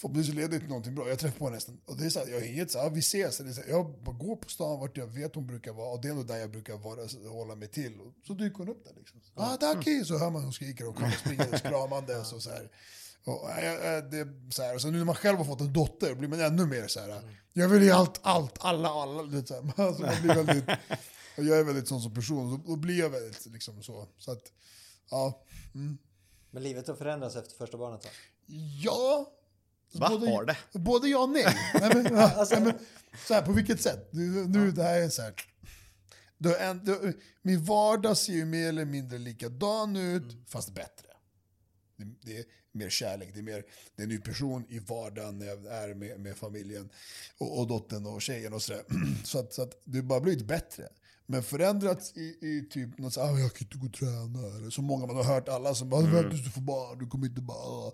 Förhoppningsvis leder det till någonting bra. Jag träffar på nästan, och det är så här, jag inget så här, vi ses. Det är så här, jag bara går på stan vart jag vet hon brukar vara och det är nog där jag brukar vara, hålla mig till. Och så dyker hon upp där liksom. Ah, Daki! Så hör man hon skriker och kommer springandes kramandes och så här. Och, äh, det, så här, och så nu när man själv har fått en dotter blir man ännu mer så här. Mm. Jag vill ge allt, allt, alla, alla. Det, så här, alltså, man blir väldigt, jag är väldigt sån som person, då blir jag väldigt liksom så. Så att, ja. Mm. Men livet har förändrats efter första barnet? Då? Ja, Va? Både, har det? Både ja och nej. nej, men, alltså, nej men, så här, på vilket sätt? Nu, nu det här är så här. Då, då, min vardag ser ju mer eller mindre likadan ut, mm. fast bättre. Det, det, är mer kärlek, det är, mer, det är en ny person i vardagen när jag är med, med familjen och, och dottern och tjejen och sådär. Så att, så att det bara blivit bättre. Men förändrats i, i typ något såhär, ah, jag kan inte gå och träna. Eller så många man har hört alla som bara, mm. du får barn, du kommer inte bara...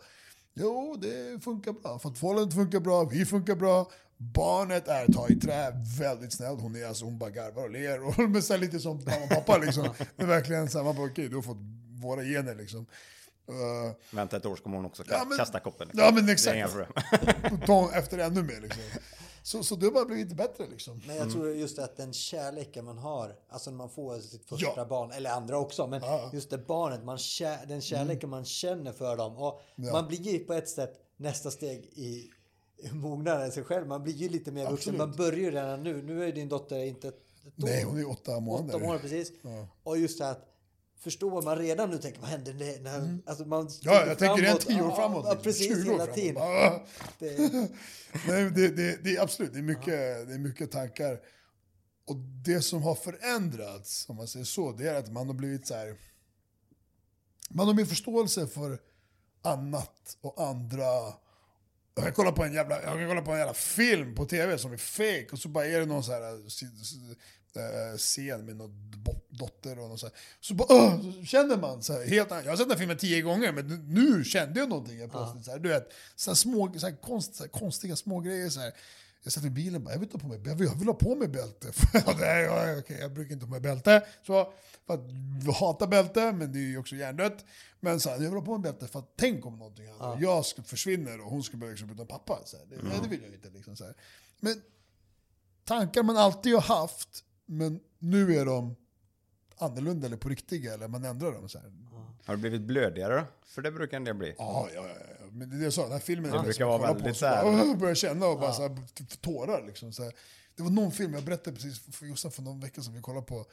Jo, det funkar bra. För att förhållandet funkar bra, vi funkar bra. Barnet är ta i trä, väldigt snällt. Hon, är, alltså, hon bara garvar och ler. Och, men så lite som mamma och pappa. Liksom. Det är verkligen så här, man bara, okej, okay, du har fått våra gener. Liksom. Uh, Vänta ett år så kommer hon också ja, men, kasta koppen. Liksom. Ja, men exakt. efter ännu mer. Liksom. Så, så det har bara blivit bättre liksom. Men jag tror just att den kärleken man har, alltså när man får sitt första ja. barn, eller andra också, men ja. just det barnet, man kär, den kärleken mm. man känner för dem. Och ja. man blir ju på ett sätt nästa steg i mognaden sig själv. Man blir ju lite mer vuxen. Man börjar ju redan nu. Nu är din dotter inte ett år. Nej, hon är åtta månader. Åtta månader precis. Och just det att förstår man redan nu, tänker vad händer? När, mm. alltså man ja, jag tänker redan tio år framåt. Ja, precis, hela tiden. Det... Nej, det, det, det, är absolut, det är, mycket, ja. det är mycket tankar. Och det som har förändrats, om man säger så, det är att man har blivit så här, Man har mer förståelse för annat och andra. Jag kan kolla på en jävla, jag kan kolla på en jävla film på tv som är fake och så bara är det någon så här scen med någon dotter och något så, här. så bara, uh, så känner man så här, helt Jag har sett den filmen tio gånger men nu kände jag någonting helt plötsligt. Så här, du vet, så här små, så här konst, så här konstiga små grejer så här. Jag satt i bilen och bara, jag vill, ta på mig, jag vill, jag vill ha på mig bälte. Nej, jag, okay, jag brukar inte ha på mig bälte. Så, för att jag hatar bälte, men det är ju också hjärndött. Men så här, jag vill ha på mig bälte för att tänk om någonting händer. Ja. Jag ska försvinner och hon ska börja liksom utan pappa. Så här, det, mm. nej, det vill jag inte. Liksom, så här. Men tankar man alltid har haft men nu är de annorlunda eller på riktiga, eller man ändrar dem. Så här. Har det blivit blödigare då? För det brukar en del bli. Ja, ja, ja. Men det är det jag sa, den här filmen... Det brukar vara väldigt så här... Jag börjar känna och bara ja. så här, tårar liksom. Så här. Det var någon film, jag berättade precis för Jossan för någon vecka som vi kollade på. Uh,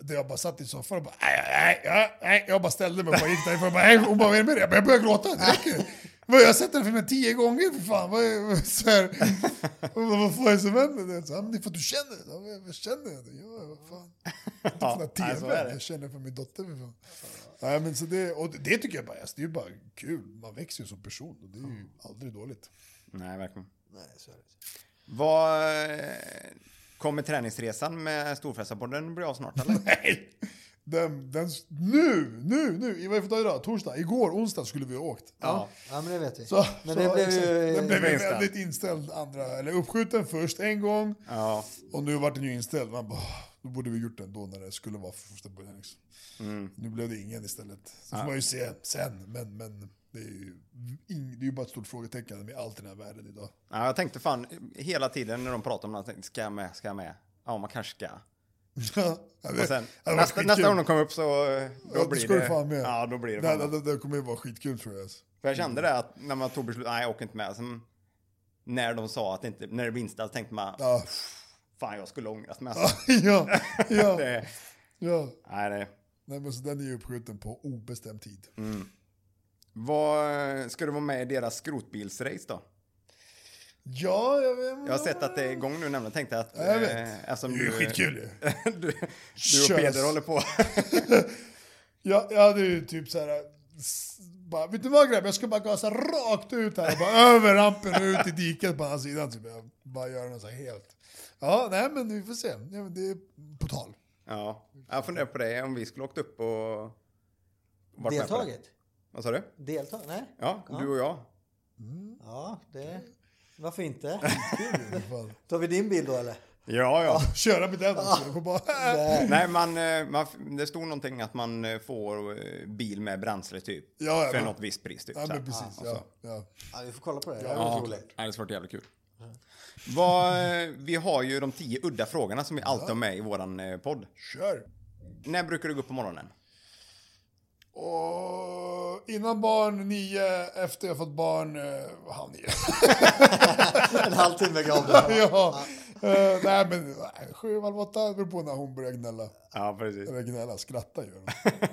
där jag bara satt i soffan och bara nej, nej, nej. Jag bara ställde mig och bara gick därifrån. Hon bara, vad är det med dig? Jag började gråta, det räcker. Jag har sett den filmen tio gånger för fan. Vad, är, så här, vad fan är det som händer? Så, det är för att du känner det. Jag känner det. Ja, vad fan. Är TV. jag känner för min dotter. För fan. Nej, men så det, och det tycker jag bara, det är bara kul. Man växer ju som person och det är ju aldrig dåligt. Nej, verkligen. Nej, så är det. Vad eh, kommer träningsresan med Storfräsarpodden bli av snart eller? Nej! Den, den, nu, nu, nu, vad är det för dag idag? Torsdag? Igår, onsdag skulle vi ha åkt. Ja, ja men det vet vi. Så, men så, det blev ju... Den blev väldigt inställd andra, eller uppskjuten först en gång. Ja. Och nu vart den ju inställd. Man bara, då borde vi gjort den då när det skulle vara för första början. Liksom. Mm. Nu blev det ingen istället. Så får man ju se sen, men, men det är ju det är ju bara ett stort frågetecken med allt i den här världen idag. Ja, jag tänkte fan hela tiden när de pratar om någonting, ska jag med, ska jag med? Ja, man kanske ska. och sen, nästa, nästa gång de kommer upp så då ja, blir det... Fan med. Ja, då blir det. Det, det, det kommer ju vara skitkul tror jag. För jag kände det att när man tog beslut, nej jag åker inte med. Sen, när de sa att det inte, när det blev inställt tänkte man, ja. fan jag skulle ångrat mig. ja, ja. det, ja. Nej, det. nej men så den är ju uppskjuten på obestämd tid. Mm. Vad, ska du vara med i deras skrotbilsrace då? Ja, jag vet. Jag har sett att det är igång nu nämligen. Tänkte att... Ja, jag vet. Eh, det är ju skitkul ju. du, du och Peder håller på. ja, ja, det är ju typ så här... Bara, vet du vad grabbar, jag ska bara gasa rakt ut här, bara över rampen och ut i diket på andra sidan. Typ. Jag bara göra något så här helt. Ja, nej men vi får se. Ja, det är på tal. Ja, jag funderar på det om vi skulle åkt upp och... Deltagit? Vad sa du? Deltagit? Nej. Ja, ja, du och jag. Mm. Ja, det... Varför inte? Tar vi din bil då eller? Ja, ja. Köra med den också. Bara... Nej, man, eh, man, det stod någonting att man eh, får eh, bil med bränsle typ. Ja, ja, för något visst pris. Typ, ja, men precis. Ja, ja. ja, vi får kolla på det. Ja, det ja, roligt. Ja, det har varit jävligt kul. Vad, vi har ju de tio udda frågorna som vi alltid har med i våran podd. Kör! När brukar du gå upp på morgonen? Och innan barn nio, efter jag fått barn eh, halv nio. en halvtimme gav det. ja. Uh, nej men sju, halv åtta, beror på när hon börjar gnälla. Ja, precis. Eller gnälla, skratta gör.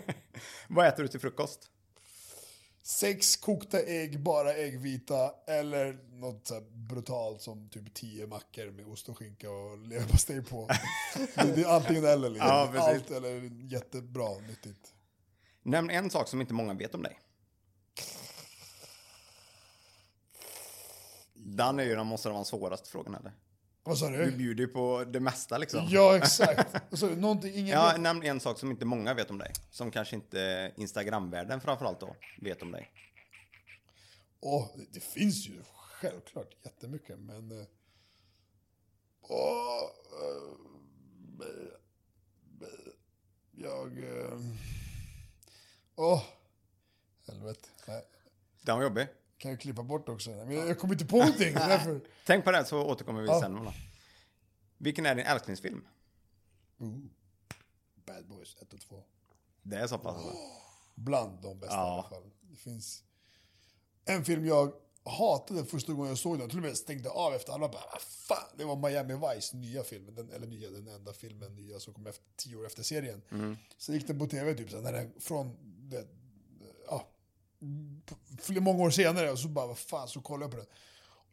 Vad äter du till frukost? Sex kokta ägg, bara äggvita, eller något så brutalt som typ tio mackor med ost och skinka och leverpastej på. det är antingen eller. Liksom. Ja, Allt eller jättebra, nyttigt. Nämn en sak som inte många vet om dig. Den är ju den måste vara den svåraste frågan eller? Vad sa du? Du bjuder ju på det mesta liksom. Ja, exakt. Alltså, någonting ingen ja, vet. nämn en sak som inte många vet om dig. Som kanske inte Instagramvärlden framförallt då vet om dig. Åh, oh, det, finns ju självklart jättemycket, men... Uh, oh, uh, jag... Åh, oh, helvete. Nej. Den var jobbig. Kan jag klippa bort också. Men jag kommer inte på någonting. därför... Tänk på det så återkommer vi ja. sen. Då. Vilken är din älsklingsfilm? Ooh. Bad Boys 1 och 2. Det är så pass? Oh, bland de bästa ja. i alla fall. Det finns en film jag hatade första gången jag såg den. Till och med stängde av efter alla. Bara, fan, det var Miami Vice, nya filmen. Den, eller nya, den enda filmen nya som kom efter, tio år efter serien. Mm. Så gick den på tv typ så när den, från det, ja, många år senare. Och så bara, vad fan, så kollade jag på den.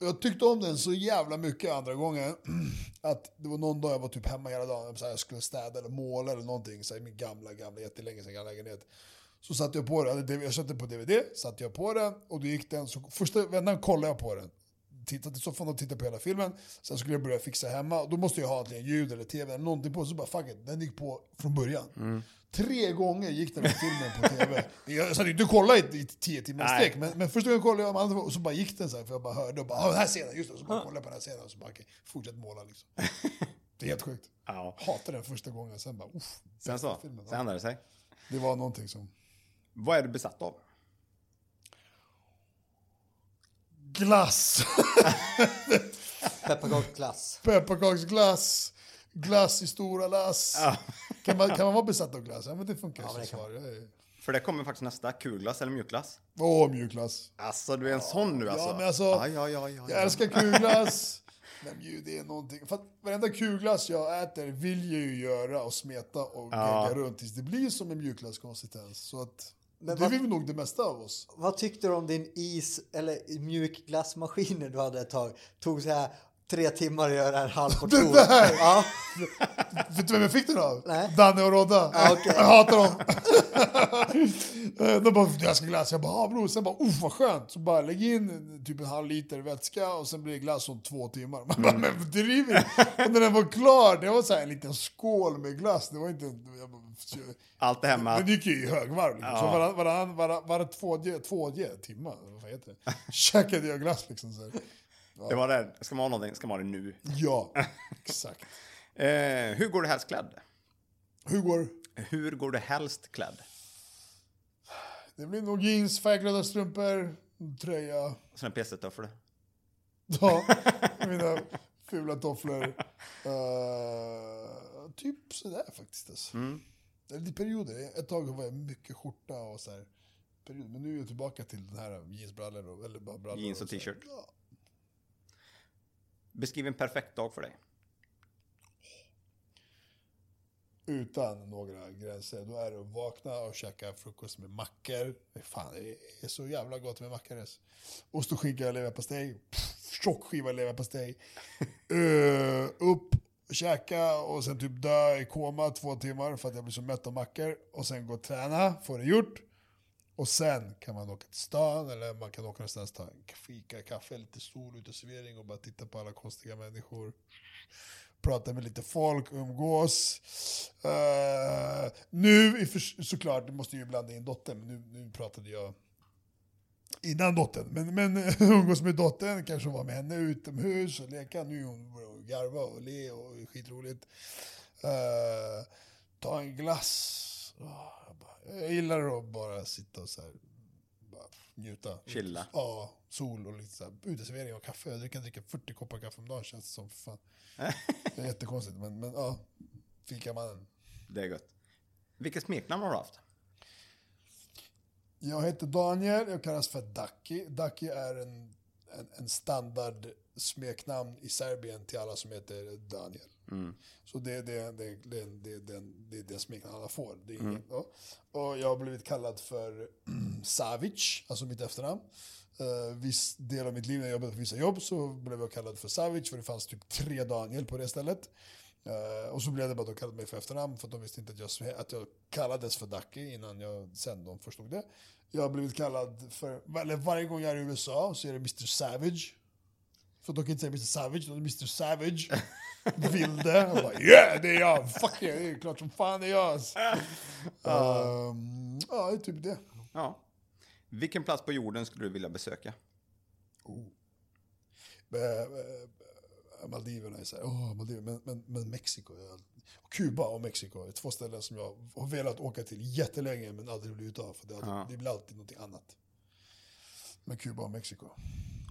Och jag tyckte om den så jävla mycket andra gången. Att det var någon dag jag var typ hemma hela dagen. Så jag skulle städa eller måla eller någonting. Så i min gamla, gamla, jättelänge sedan gamla lägenhet. Så satte jag på den, jag satte på DVD, satte jag på den och då gick den. Så första vändan kollade jag på den. Tittade i soffan och tittade på hela filmen. Sen skulle jag börja fixa hemma. Och då måste jag ha antingen ljud eller tv eller någonting på. Så bara fuck it, den gick på från början. Mm. Tre gånger gick den här filmen på tv. Jag satt inte och kollade i, i tio timmar sträck, men, men första gången kollade jag andra, och så bara gick den så här, för jag bara hörde och bara den här scenen, just det, och så bara kollade jag på den här scenen och så bara okay, fortsätt måla liksom. Det är helt sjukt. Ja. Hatade den första gången, sen bara uff. Sen så, filmen, sen ändrade det sig. Det var någonting som... Vad är du besatt av? Glass! Pepparkaksglass. Pepparkaksglass. Glass i stora lass. Ja. Kan, man, kan man vara besatt av glass? Ja, men det funkar ja, som svar. Är... För det kommer faktiskt nästa. Kulglass eller mjukglass? Åh, mjukglass. Alltså, du är en sån nu alltså? Ja, men alltså. Ja, ja, ja, ja, jag älskar kulglass. Men ju, det är någonting. För att varenda kulglass jag äter vill jag ju göra och smeta och ja. runt tills det blir som en mjukglasskonsistens. Så att men det vad, vill vi nog det mesta av oss. Vad tyckte du om din is eller mjukglassmaskiner du hade ett tag? Tog så här tre timmar att göra en halv portion. Det där! Ja. Vet du vem jag fick den av? Nej. Danne och Rodda. Ah, okay. Jag hatar dem. de bara, jag ska glass. Jag bara, ah, bror. Sen bara, uff vad skönt. Så bara lägg in typ en halv liter vätska och sen blir det glass om två timmar. Man bara, mm. men driver Och när den var klar, det var så här en liten skål med glass. Det var inte... Bara, Allt det hemma. Den gick ju i högvarv. Liksom. Ja. Så varann, varann, varann, varann två, två timmar, vad heter det? Käkade jag glass liksom. Så Ja. Det var det. Ska man ha någonting ska man ha det nu. Ja, exakt. eh, hur går du helst klädd? Hur går? Hur går du helst klädd? Det blir nog jeans, färgglada strumpor, tröja. Sen PC-tofflor? Ja, mina fula tofflor. Uh, typ sådär faktiskt. Alltså. Mm. Det är perioder. Ett tag var jag mycket skjorta och så här. Period. Men nu är jag tillbaka till den här jeansbrallor. Eller bara brallor Jeans och, och t-shirt. Ja. Beskriv en perfekt dag för dig. Utan några gränser. Då är det att vakna och käka frukost med mackor. Fan, det är så jävla gott med mackor. Ost och skinka och leverpastej. Tjock skiva leverpastej. uh, upp, käka och sen typ dö i koma två timmar för att jag blir så mätt av mackor. Och sen gå och träna, få det gjort. Och sen kan man åka till stan eller man kan åka någonstans, ta en fika, kaffe, lite sol, uteservering och bara titta på alla konstiga människor. Prata med lite folk, umgås. Uh, nu, såklart, du måste ju blanda in dottern, men nu, nu pratade jag innan dottern. Men, men umgås med dottern, kanske vara med henne utomhus och leka. Nu är hon garva och le och skitroligt. Uh, eh, ta en glass. Oh, jag gillar att bara sitta och så här, bara njuta. Chilla. Ja, sol och lite så här, uteservering och kaffe. Jag kan dricka 40 koppar kaffe om dagen känns det som. Fan. Det är jättekonstigt, men, men ja. Fikamannen. Det är gott. Vilket smeknamn har du haft? Jag heter Daniel, jag kallas för Daki. Daki är en, en, en standard smeknamn i Serbien till alla som heter Daniel. Mm. Så det är det, det, det, det, det, det, det smeknamn alla får. Det är mm. ja. Och jag har blivit kallad för Savic, alltså mitt efternamn. Uh, viss del av mitt liv när jag jobbade på vissa jobb så blev jag kallad för Savic för det fanns typ tre Daniel på det stället. Uh, och så blev det bara att de kallade mig för efternamn för att de visste inte att jag, att jag kallades för Daki innan jag sen de förstod det. Jag har blivit kallad för, eller varje gång jag är i USA så är det Mr Savage. För de kan inte säga Mr Savage, utan Mr Savage. Vilde. Och bara, yeah, det är jag! Fuck yeah, det är klart som fan det är jag! Um, ja, det är typ det. Ja. Vilken plats på jorden skulle du vilja besöka? Oh. Maldiverna är så här, oh, Maldiverna, men, men, men Mexiko. Kuba och Mexiko är två ställen som jag har velat åka till jättelänge men aldrig blivit av. För det, ja. det blir alltid någonting annat. Men Kuba och Mexiko.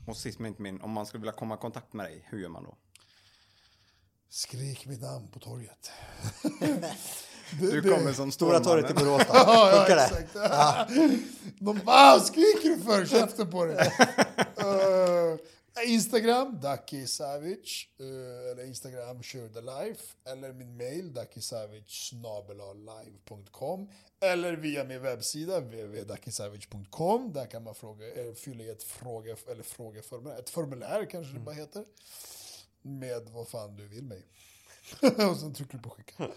Och sist men inte min, om man skulle vilja komma i kontakt med dig, hur gör man då? Skrik mitt namn på torget. du kommer som Stora torget i Borås ja, ja, exakt. Ja. De bara, skriker du för? Käften på dig. uh, Instagram, Daki Savic. Uh, eller Instagram, Sure the Life. Eller min mail, dakisavic live.com. Eller via min webbsida, www.dakisavic.com. Där kan man fråga, äh, fylla i ett, fråge, eller frågeformulär. Ett formulär kanske mm. det bara heter. Med vad fan du vill mig. och sen trycker du på skicka.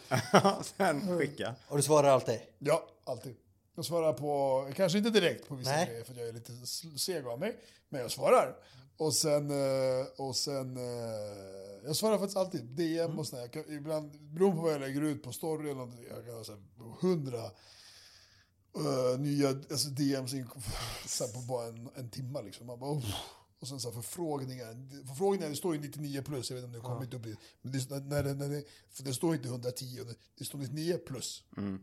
sen skicka. Och du svarar alltid? Ja, alltid. Jag svarar på, kanske inte direkt på vissa Nej. grejer för jag är lite seg av mig. Men jag svarar. Och sen, eh, och sen eh, jag svarar faktiskt alltid. DM mm. och sådär. Ibland, beroende på vad jag lägger ut på story eller något, jag kan ha hundra uh, nya alltså DMs in, så på bara en, en timme liksom. Man bara, oh. Och sen så förfrågningar. Förfrågningar, det står ju 99 plus, jag vet inte om det har kommit upp dit. Men det, när det, när det, för det står inte 110, det står 99 plus. Mm.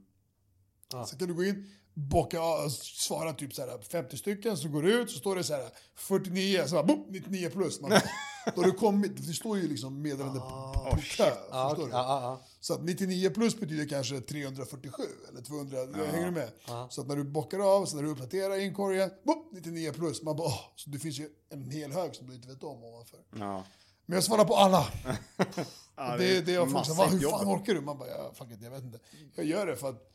Ah. Sen kan du gå in, bocka svara typ så 50 stycken, så går du ut, så står det så här 49, så bara, boop, 99 plus. Man, då har du kommit, det står ju liksom meddelande ah, på, på kö. Ah, okay. ah, ah, så att 99 plus betyder kanske 347 eller 200, ah, hänger du med? Så att när du bockar av, så när du uppdaterar inkorgen, boop, 99 plus. Man bara, oh, så det finns ju en hel hög som du inte vet om ovanför. Men jag svarar på alla. ja, det, det, det är folk hur fan orkar du? Man bara, ja, fuck it, jag vet inte. Jag gör det för att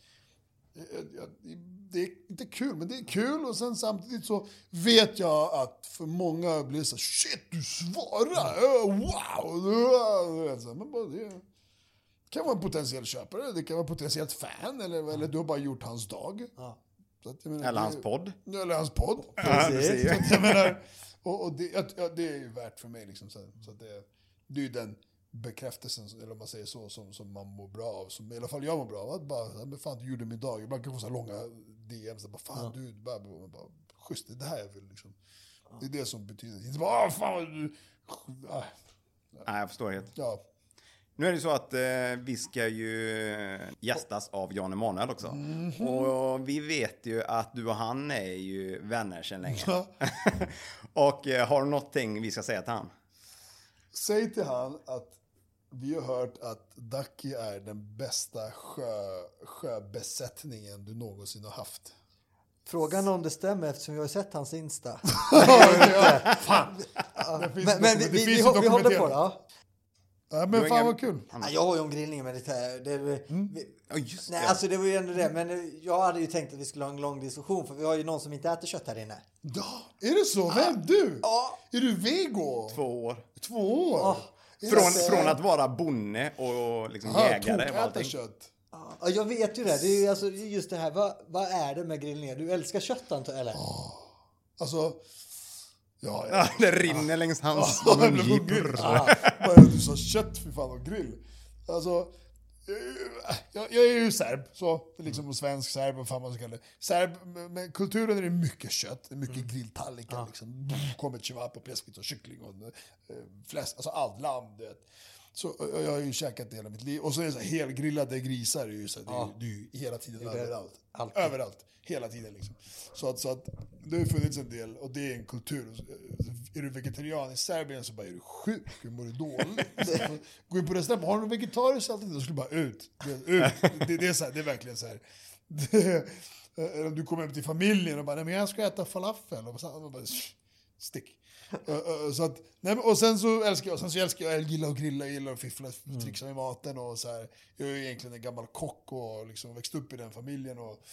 det är inte kul, men det är kul. Och sen samtidigt så vet jag att för många blir det så shit du svarar, wow! Men bara det kan vara en potentiell köpare, det kan vara en potentiellt fan, eller, eller du har bara gjort hans dag. Ja. Att, menar, eller hans podd. Eller hans podd. Ja, jag menar, och, och det, ja, det, är ju värt för mig. Liksom, så, så det, det är ju den bekräftelsen, eller om man säger så, som, som man mår bra av. Som i alla fall jag mår bra av. Att bara, men fan du gjorde min dag. Ibland kan jag få så långa DMs. Bara, fan ja. du, bara, bara, schysst, det är det här jag vill liksom. Det är det som betyder. Inte bara, ah, fan du... Ah. Nej, jag förstår helt. Ja. Nu är det så att eh, vi ska ju gästas av Jan Emanuel också. Mm -hmm. Och vi vet ju att du och han är ju vänner sedan länge. Ja. och eh, har du någonting vi ska säga till han? Säg till han att vi har hört att Ducky är den bästa sjö, sjöbesättningen du någonsin har haft. Frågan om det stämmer eftersom vi har sett hans Insta. ja, fan. men, men vi, vi, vi, vi håller på det. Ja. Ja, men fan vad kul. Ja, jag har ju om grillningen med det, det, mm. vi, oh, just nej, det. Alltså det var ju ändå det. Men jag hade ju tänkt att vi skulle ha en lång diskussion för vi har ju någon som inte äter kött här inne. Ja, är det så? Vem? Du? Ja. Är du vego? Två år. Två år? Från, från att vara bonde och liksom Aha, jägare. Och kött. Ja, jag vet ju det. Det är ju alltså just det här. Vad, vad är det med grillningen? Du älskar kött antar eller? Oh. Alltså, Ja, ja. det rinner längs hans ja, mungipor. Ja. Du sa kött för fan och grill. Alltså, jag, jag, är ju serb, så liksom svensk serb, vad fan man ska kalla det. Serb, med kulturen är det mycket kött, det är mycket mm. grilltallrikar. Ja. Liksom. Kommer kebab och pläskigt och kyckling och äh, fläsk, alltså allt lamm. Du vet. Så, jag har ju käkat det hela mitt liv. Och så är det så här, helgrillade grisar, är ju så här, ja. det, är, det är ju hela tiden överallt. Alltid. Överallt. Hela tiden liksom. Så att, så att det har funnits en del, och det är en kultur. Är du vegetarian i Serbien så bara är du sjuk, du mår dåligt. Gå in på restaurang, har du något vegetariskt alternativ? Då skulle du bara ut. ut. Det, det, är så här, det är verkligen så här. Det, om du kommer hem till familjen och bara, nej men jag ska äta falafel. Och så, bara, stick. så att, nej, och sen så älskar jag, sen så älskar jag, jag gillar att grilla, jag gillar att fiffla, mm. trixa med maten och så här. Jag är egentligen en gammal kock och liksom växt upp i den familjen. Och,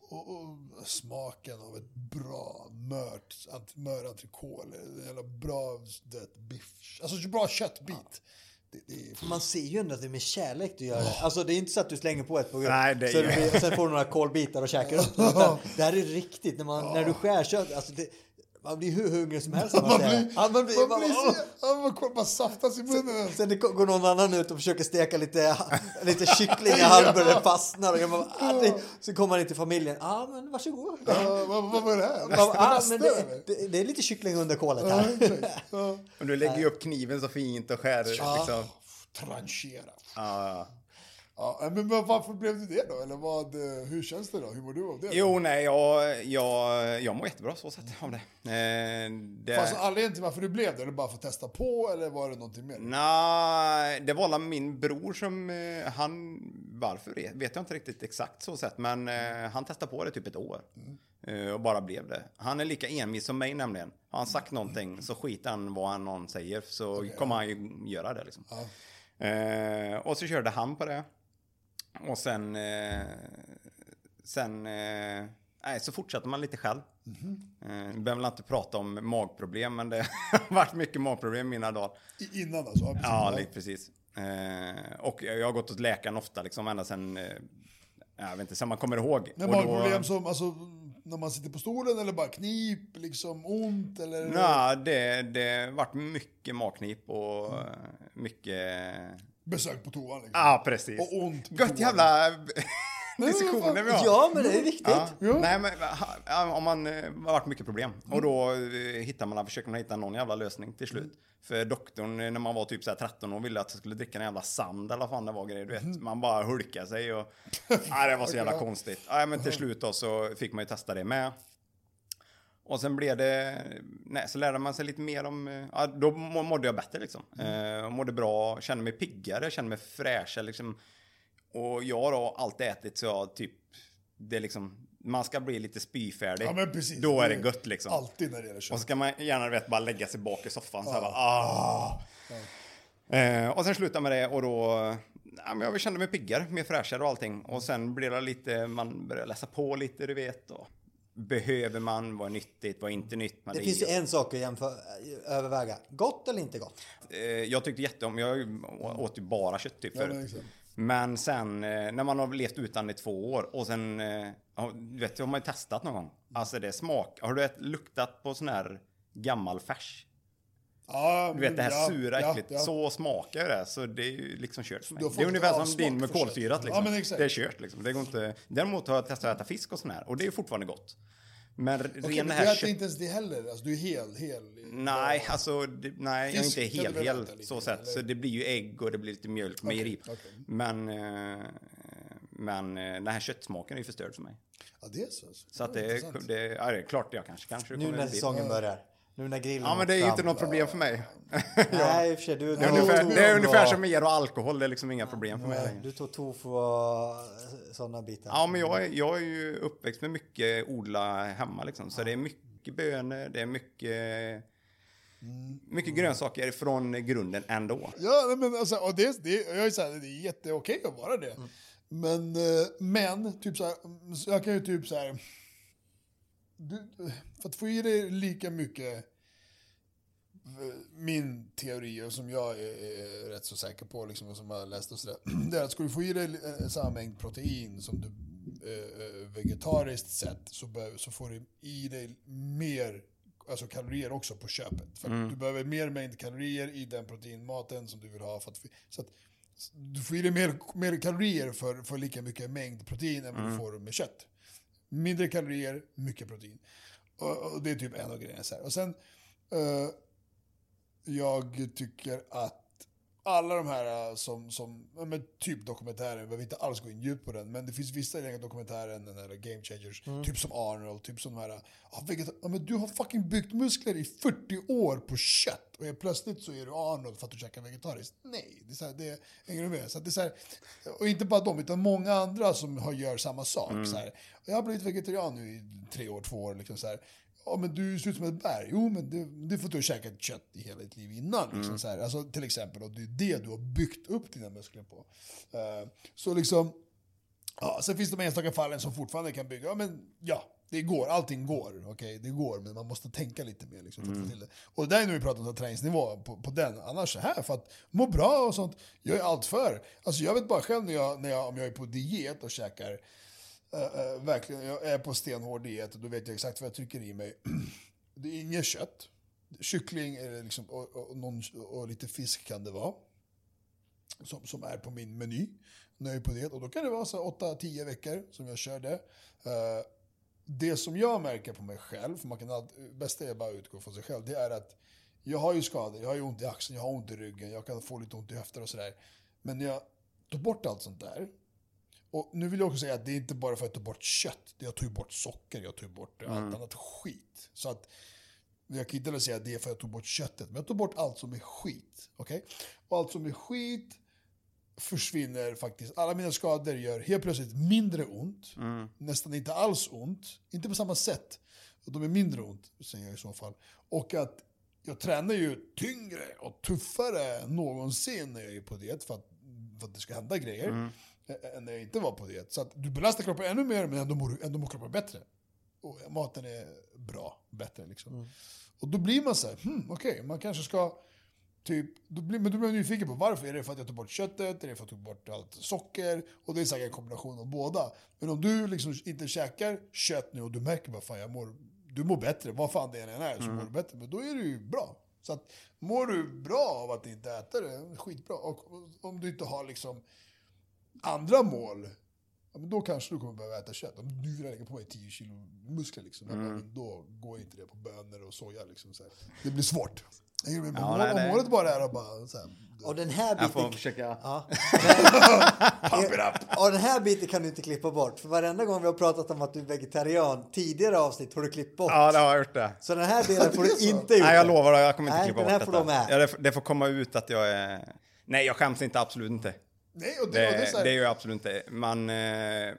och, och, smaken av ett bra mört mör eller en jävla bra det, biff. Alltså bra köttbit. Det, det Man ser ju ändå att det är med kärlek du gör det. Alltså det är inte så att du slänger på ett på Nej, det så blir, sen får du några kolbitar och käkar upp. det här är riktigt, när, man, när du skär kött. Alltså det, man blir hur hungrig som helst. Man, man blir, ja, man blir, man, blir, man, man, man saftas i munnen. Sen, sen går någon annan ut och försöker steka lite, lite kyckling i halvbrödet, fastnar. Och man, ah, så kommer man in till familjen. Ja, ah, men varsågod. Ja, vad, vad var det här? Ja, ah, men det, det, det, är lite kyckling under kolet här. Ja, och du lägger ju upp kniven så fint och skär. Ja, liksom. tranchera. Ja. Ja, men varför blev det det då? Eller vad, eh, hur känns det då? Hur mår du av det? Jo, nej, jag, jag, jag mår jättebra så sätt av det. Eh, det... Fast anledningen till varför du blev det? Eller bara för att testa på eller var det någonting mer? Nej, det var min bror som, eh, han, varför vet jag inte riktigt exakt så sätt, men eh, han testade på det typ ett år. Mm. Och bara blev det. Han är lika envis som mig nämligen. Har han sagt någonting så skiter han vad han någon säger så okay, kommer ja. han ju göra det liksom. Ja. Eh, och så körde han på det. Och sen... Eh, sen... Eh, nej, så fortsätter man lite själv. Mm -hmm. eh, behöver inte prata om magproblem, men det har varit mycket magproblem mina dagar. Innan alltså? Ja, precis. Ja, lite, precis. Eh, och jag har gått hos läkaren ofta, liksom ända sen... Eh, jag vet inte, sen man kommer ihåg. Men magproblem då, som, alltså, när man sitter på stolen eller bara knip, liksom ont eller? Nej, det, det varit mycket magknip och mm. mycket besök på toan. Liksom. Ja, precis. Och ont på Gött toan. jävla diskussioner vi har. Ja, men det är viktigt. Ja. Nej, men om man eh, har varit mycket problem. Mm. Och då eh, hittar man, försöker man hitta någon jävla lösning till slut. Mm. För doktorn, eh, när man var typ så 13 år, ville att jag skulle dricka en jävla sand eller vad fan det var grejer. Du vet, mm. man bara hulkade sig och... nej, det var så jävla konstigt. Nej, men till slut då så fick man ju testa det med. Och sen blev det, nej, så lärde man sig lite mer om, ja, då mådde jag bättre liksom. Mm. Eh, mådde bra, kände mig piggare, kände mig fräschare liksom. Och jag har då alltid ätit så jag typ, det är liksom, man ska bli lite spyfärdig. Ja, men precis. Då är det gött liksom. Alltid när det gäller kött. Och så ska man gärna vet, bara lägga sig bak i soffan ja. så här bara, ah. Ja. Eh, och sen sluta med det och då, ja, men jag kände mig piggare, mer fräschare och allting. Och sen blev det lite, man började läsa på lite, du vet. Och, behöver man, vad är nyttigt, vad är inte nytt det finns ju en sak att jämföra, överväga. Gott eller inte gott? Eh, jag tyckte jätteom, jag åt ju bara kött typ förut. men sen eh, när man har levt utan i två år och sen, eh, du vet, har man ju testat någon gång. Alltså det smak, har du luktat på sån här gammal färs? Ja, du vet det här ja, sura äckligt, ja, ja. så smakar det. Så det är ju liksom kört för mig. Det är ungefär som din med kolsyrat. Liksom. det är kört liksom. Det går inte... Däremot har jag testat att äta fisk och sån här och det är fortfarande gott. Men okay, ren men här du äter inte ens det heller? Alltså, du är hel? hel nej, alltså, det, nej jag är inte hel, hel så sett. Så det blir ju ägg och det blir lite mjölk, okay, mejeri. Okay. Men, eh, men eh, den här köttsmaken är ju förstörd för mig. Ja, det är så. Så att det, det, ja, det är klart jag kanske, kanske Nu när säsongen börjar. Nu när grillen Ja, men det är ju inte något problem för mig. Nej, i och för sig. Du, Det är ungefär, det är ungefär som er och alkohol, det är liksom inga problem för mig längre. Du tog tofu och sådana bitar. Ja, men jag är, jag är ju uppväxt med mycket odla hemma liksom. Så det är mycket bönor, det är mycket, mycket grönsaker från grunden ändå. Ja, men alltså, och det, det, jag är så här, det är jätteokej att vara det. Men, eh, men, typ så här, jag kan ju typ så här... Du, för att få i dig lika mycket eh, min teori och som jag är, rätt så säker på, liksom, och som jag har läst och sådär, det är att ska du få i dig eh, samma mängd protein som du eh, vegetariskt sett så, be, så får du i dig mer alltså kalorier också på köpet. För Mm. Du behöver mer mängd kalorier i den proteinmaten som du vill ha. För att, så att du får i dig mer, mer kalorier för, för lika mycket mängd protein än vad Mm. du får med kött. Mindre kalorier, mycket protein. Och, och det är typ en av grejerna. Så här. Och sen, eh, jag tycker att alla de här eh, som, som men typ dokumentären, jag behöver inte alls gå in djupt på den, men det finns vissa i den här Game Changers, typ som Arnold, typ som de här, ja, men du har fucking byggt muskler i 40 år på kött och helt plötsligt så är du Arnold för att du käkar vegetariskt. Nej, det är så här, det du med? Så det är så här, och inte bara de, utan många andra som har, gör samma sak. Så här, jag har blivit vegetarian nu i tre år, två år, liksom så här. Ja, men du ser ut som ett berg. Jo, men det, det får du käkat kött i hela ditt liv innan. Liksom, så här. Alltså, till exempel, och det är det du har byggt upp dina muskler på. Eh, så liksom, ja, sen finns det de enstaka fallen som fortfarande kan bygga, ja men ja, det går, allting går. Okej, det går, men man måste tänka lite mer liksom, för att få till det. Och det där är nu vi pratar om träningsnivå på, på den, annars så här, för att må bra och sånt, jag är allt för. Alltså jag vet bara själv när jag, när jag, om jag är på diet och käkar Äh, verkligen, jag är på stenhård diet och då vet jag exakt vad jag trycker i mig. Det är inget kött. Kyckling är liksom, och, och, någon, och lite fisk kan det vara. Som, som är på min meny. Nöjd på det. Och då kan det vara så 8-10 veckor som jag kör det. Uh, det som jag märker på mig själv, för man kan alltid, bästa är bara att utgå från sig själv, det är att jag har ju skador, jag har ju ont i axeln, jag har ont i ryggen, jag kan få lite ont i höfter och sådär. Men när jag tar bort allt sånt där, och nu vill jag också säga att det är inte bara för att ta bort kött. Jag ju bort socker, jag ju bort allt annat skit. Så att jag kan inte säga att det är för att jag tog bort köttet. Men jag tog bort allt som är skit. Okej? Och allt som är skit försvinner faktiskt. Alla mina skador gör helt plötsligt mindre ont. Nästan inte alls ont. Inte på samma sätt. De är mindre ont, säger jag i så fall. Och att jag tränar ju tyngre och tuffare än någonsin när jag är på diet för att, för att det ska hända grejer. ä- Än när jag inte var på diet. Så du belastar kroppen ännu mer men ändå mår, ändå mår kroppen bättre. Och maten är bra, bättre liksom. Och då blir man så här, hmm, okej, man kanske ska Typ, då blir, men då blir man nyfiken på varför. Är det för att jag tog bort köttet? Är det för att jag tog bort allt socker? Och det är säkert en kombination av båda. Men om du liksom inte käkar kött nu och du märker bara fan jag mår, du mår bättre, vad fan det än är så mår du bättre. Men då är det ju bra. Så att mår du bra av att inte äta det, skitbra. Och om du inte har liksom andra mål, ja, men då kanske du kommer behöva äta kött. Om du vill lägga på dig 10 kilo muskler, liksom, men då går inte det på bönor och soja. Liksom, så här. Det blir svårt. Men Ja, mål- nej, om målet bara är att bara så här, Och den här Jag biten... får försöka... Ja. pump it up. Och den här biten kan du inte klippa bort. För varenda gång vi har pratat om att du är vegetarian, tidigare avsnitt har du klippt bort. Ja, det har jag gjort det. Så den här delen får du inte ut. Nej, jag lovar, jag kommer inte Nej, klippa den här bort får detta. de med. Ja, det, får- det får komma ut att jag är... Nej, jag skäms inte, absolut inte. Nej, och det, Det, och det är här, det gör jag absolut inte. Man... Eh,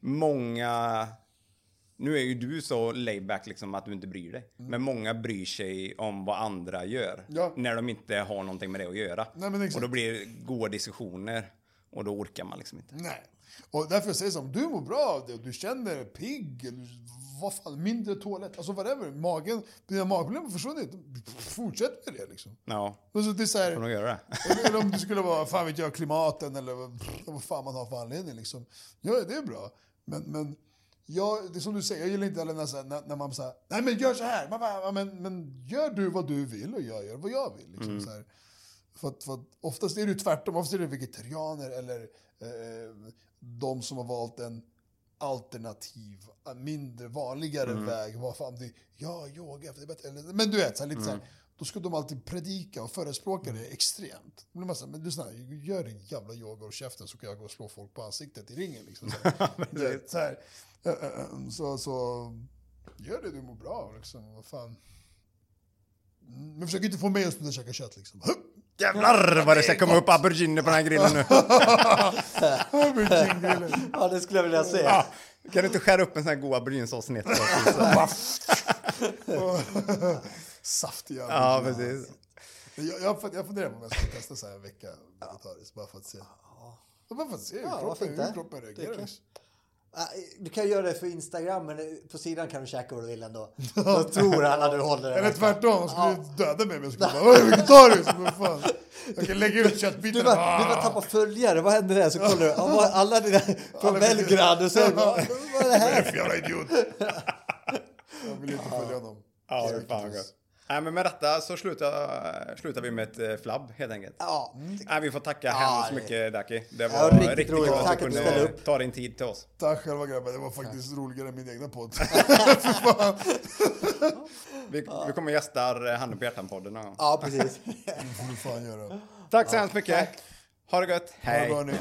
många... Nu är ju du så layback liksom att du inte bryr dig. Men många bryr sig om vad andra gör. Mm. Ja. När de inte har någonting med det att göra. Nej, exakt. och då blir det goda diskussioner. Och då orkar man liksom inte. Nej. Och därför säger jag om du mår bra av det och du känner pigg, eller vad fan, mindre toalett, alltså whatever, magen, dina magproblem har försvunnit, fortsätt med det liksom. Ja, Alltså, det är så här, får nog göra det. eller, om det skulle vara, fan vet jag, klimaten eller vad- fan man har för anledning liksom. Ja, det är bra. Men, men jag, det är som du säger, jag gillar inte heller när, när, man säger nej men gör så här, man bara, "Ja, men, men gör du vad du vill och jag gör vad jag vill. Liksom, så här. För att, för att oftast är det ju tvärtom, oftast är det vegetarianer eller eh, de som har valt en alternativ, en mindre vanligare väg. Vad fan det, ja, yoga, för det är bättre. Eller, men du vet, så här, lite så här, då ska de alltid predika och förespråka det extremt. Då blir man så här, men lyssna, gör din jävla yoga och käften så kan jag gå och slå folk på ansiktet i ringen. Liksom, så, här. Vet, så, så, så gör det du mår bra. Liksom, vad fan. Mm, men försök inte få mig att sluta käka kött liksom. Jävlar vad det ska komma upp aubergine på den här grillen nu. Aubergine-grillen. Ja, det skulle jag vilja se. Ja, kan du inte skära upp en sån här god auberginesås snett? Saftiga ja, precis. Jag, jag, jag funderar på om jag ska testa så här en vecka vegetariskt, bara för att se. Bara för att se hur, Ja, kroppen, hur kroppen reagerar. Du kan göra det för Instagram, men på sidan kan du käka vad du vill ändå. Då tror alla du håller det. Eller tvärtom, de skulle döda mig om jag skulle bara "Oj, vegetariskt! Men fan. Jag kan lägga ut Du köttbitar. bara, du bara tappar följare, vad händer där? Så kollar du, ja, alla dina från Belgrad och så, vad, vad är det Vad är det här? för jävla idiot? Jag vill inte följa honom. Ja, det är fan gott. Nej, men med detta så slutar, slutar vi med ett eh, flabb helt enkelt. Ja, Nej, vi får tacka Ja, hemskt det- mycket Daki. Det Ja, var riktigt riktigt, roligt. Tack att du ställde upp. ta din tid till oss. Tack själva grabbar, det var faktiskt roligare än min egna podd. Vi, vi kommer gästa eh, Handen på hjärtan-podden. ja precis. Det får du fan göra. Tack så hemskt mycket. Ha det gött. Ha det Hej. bra nu.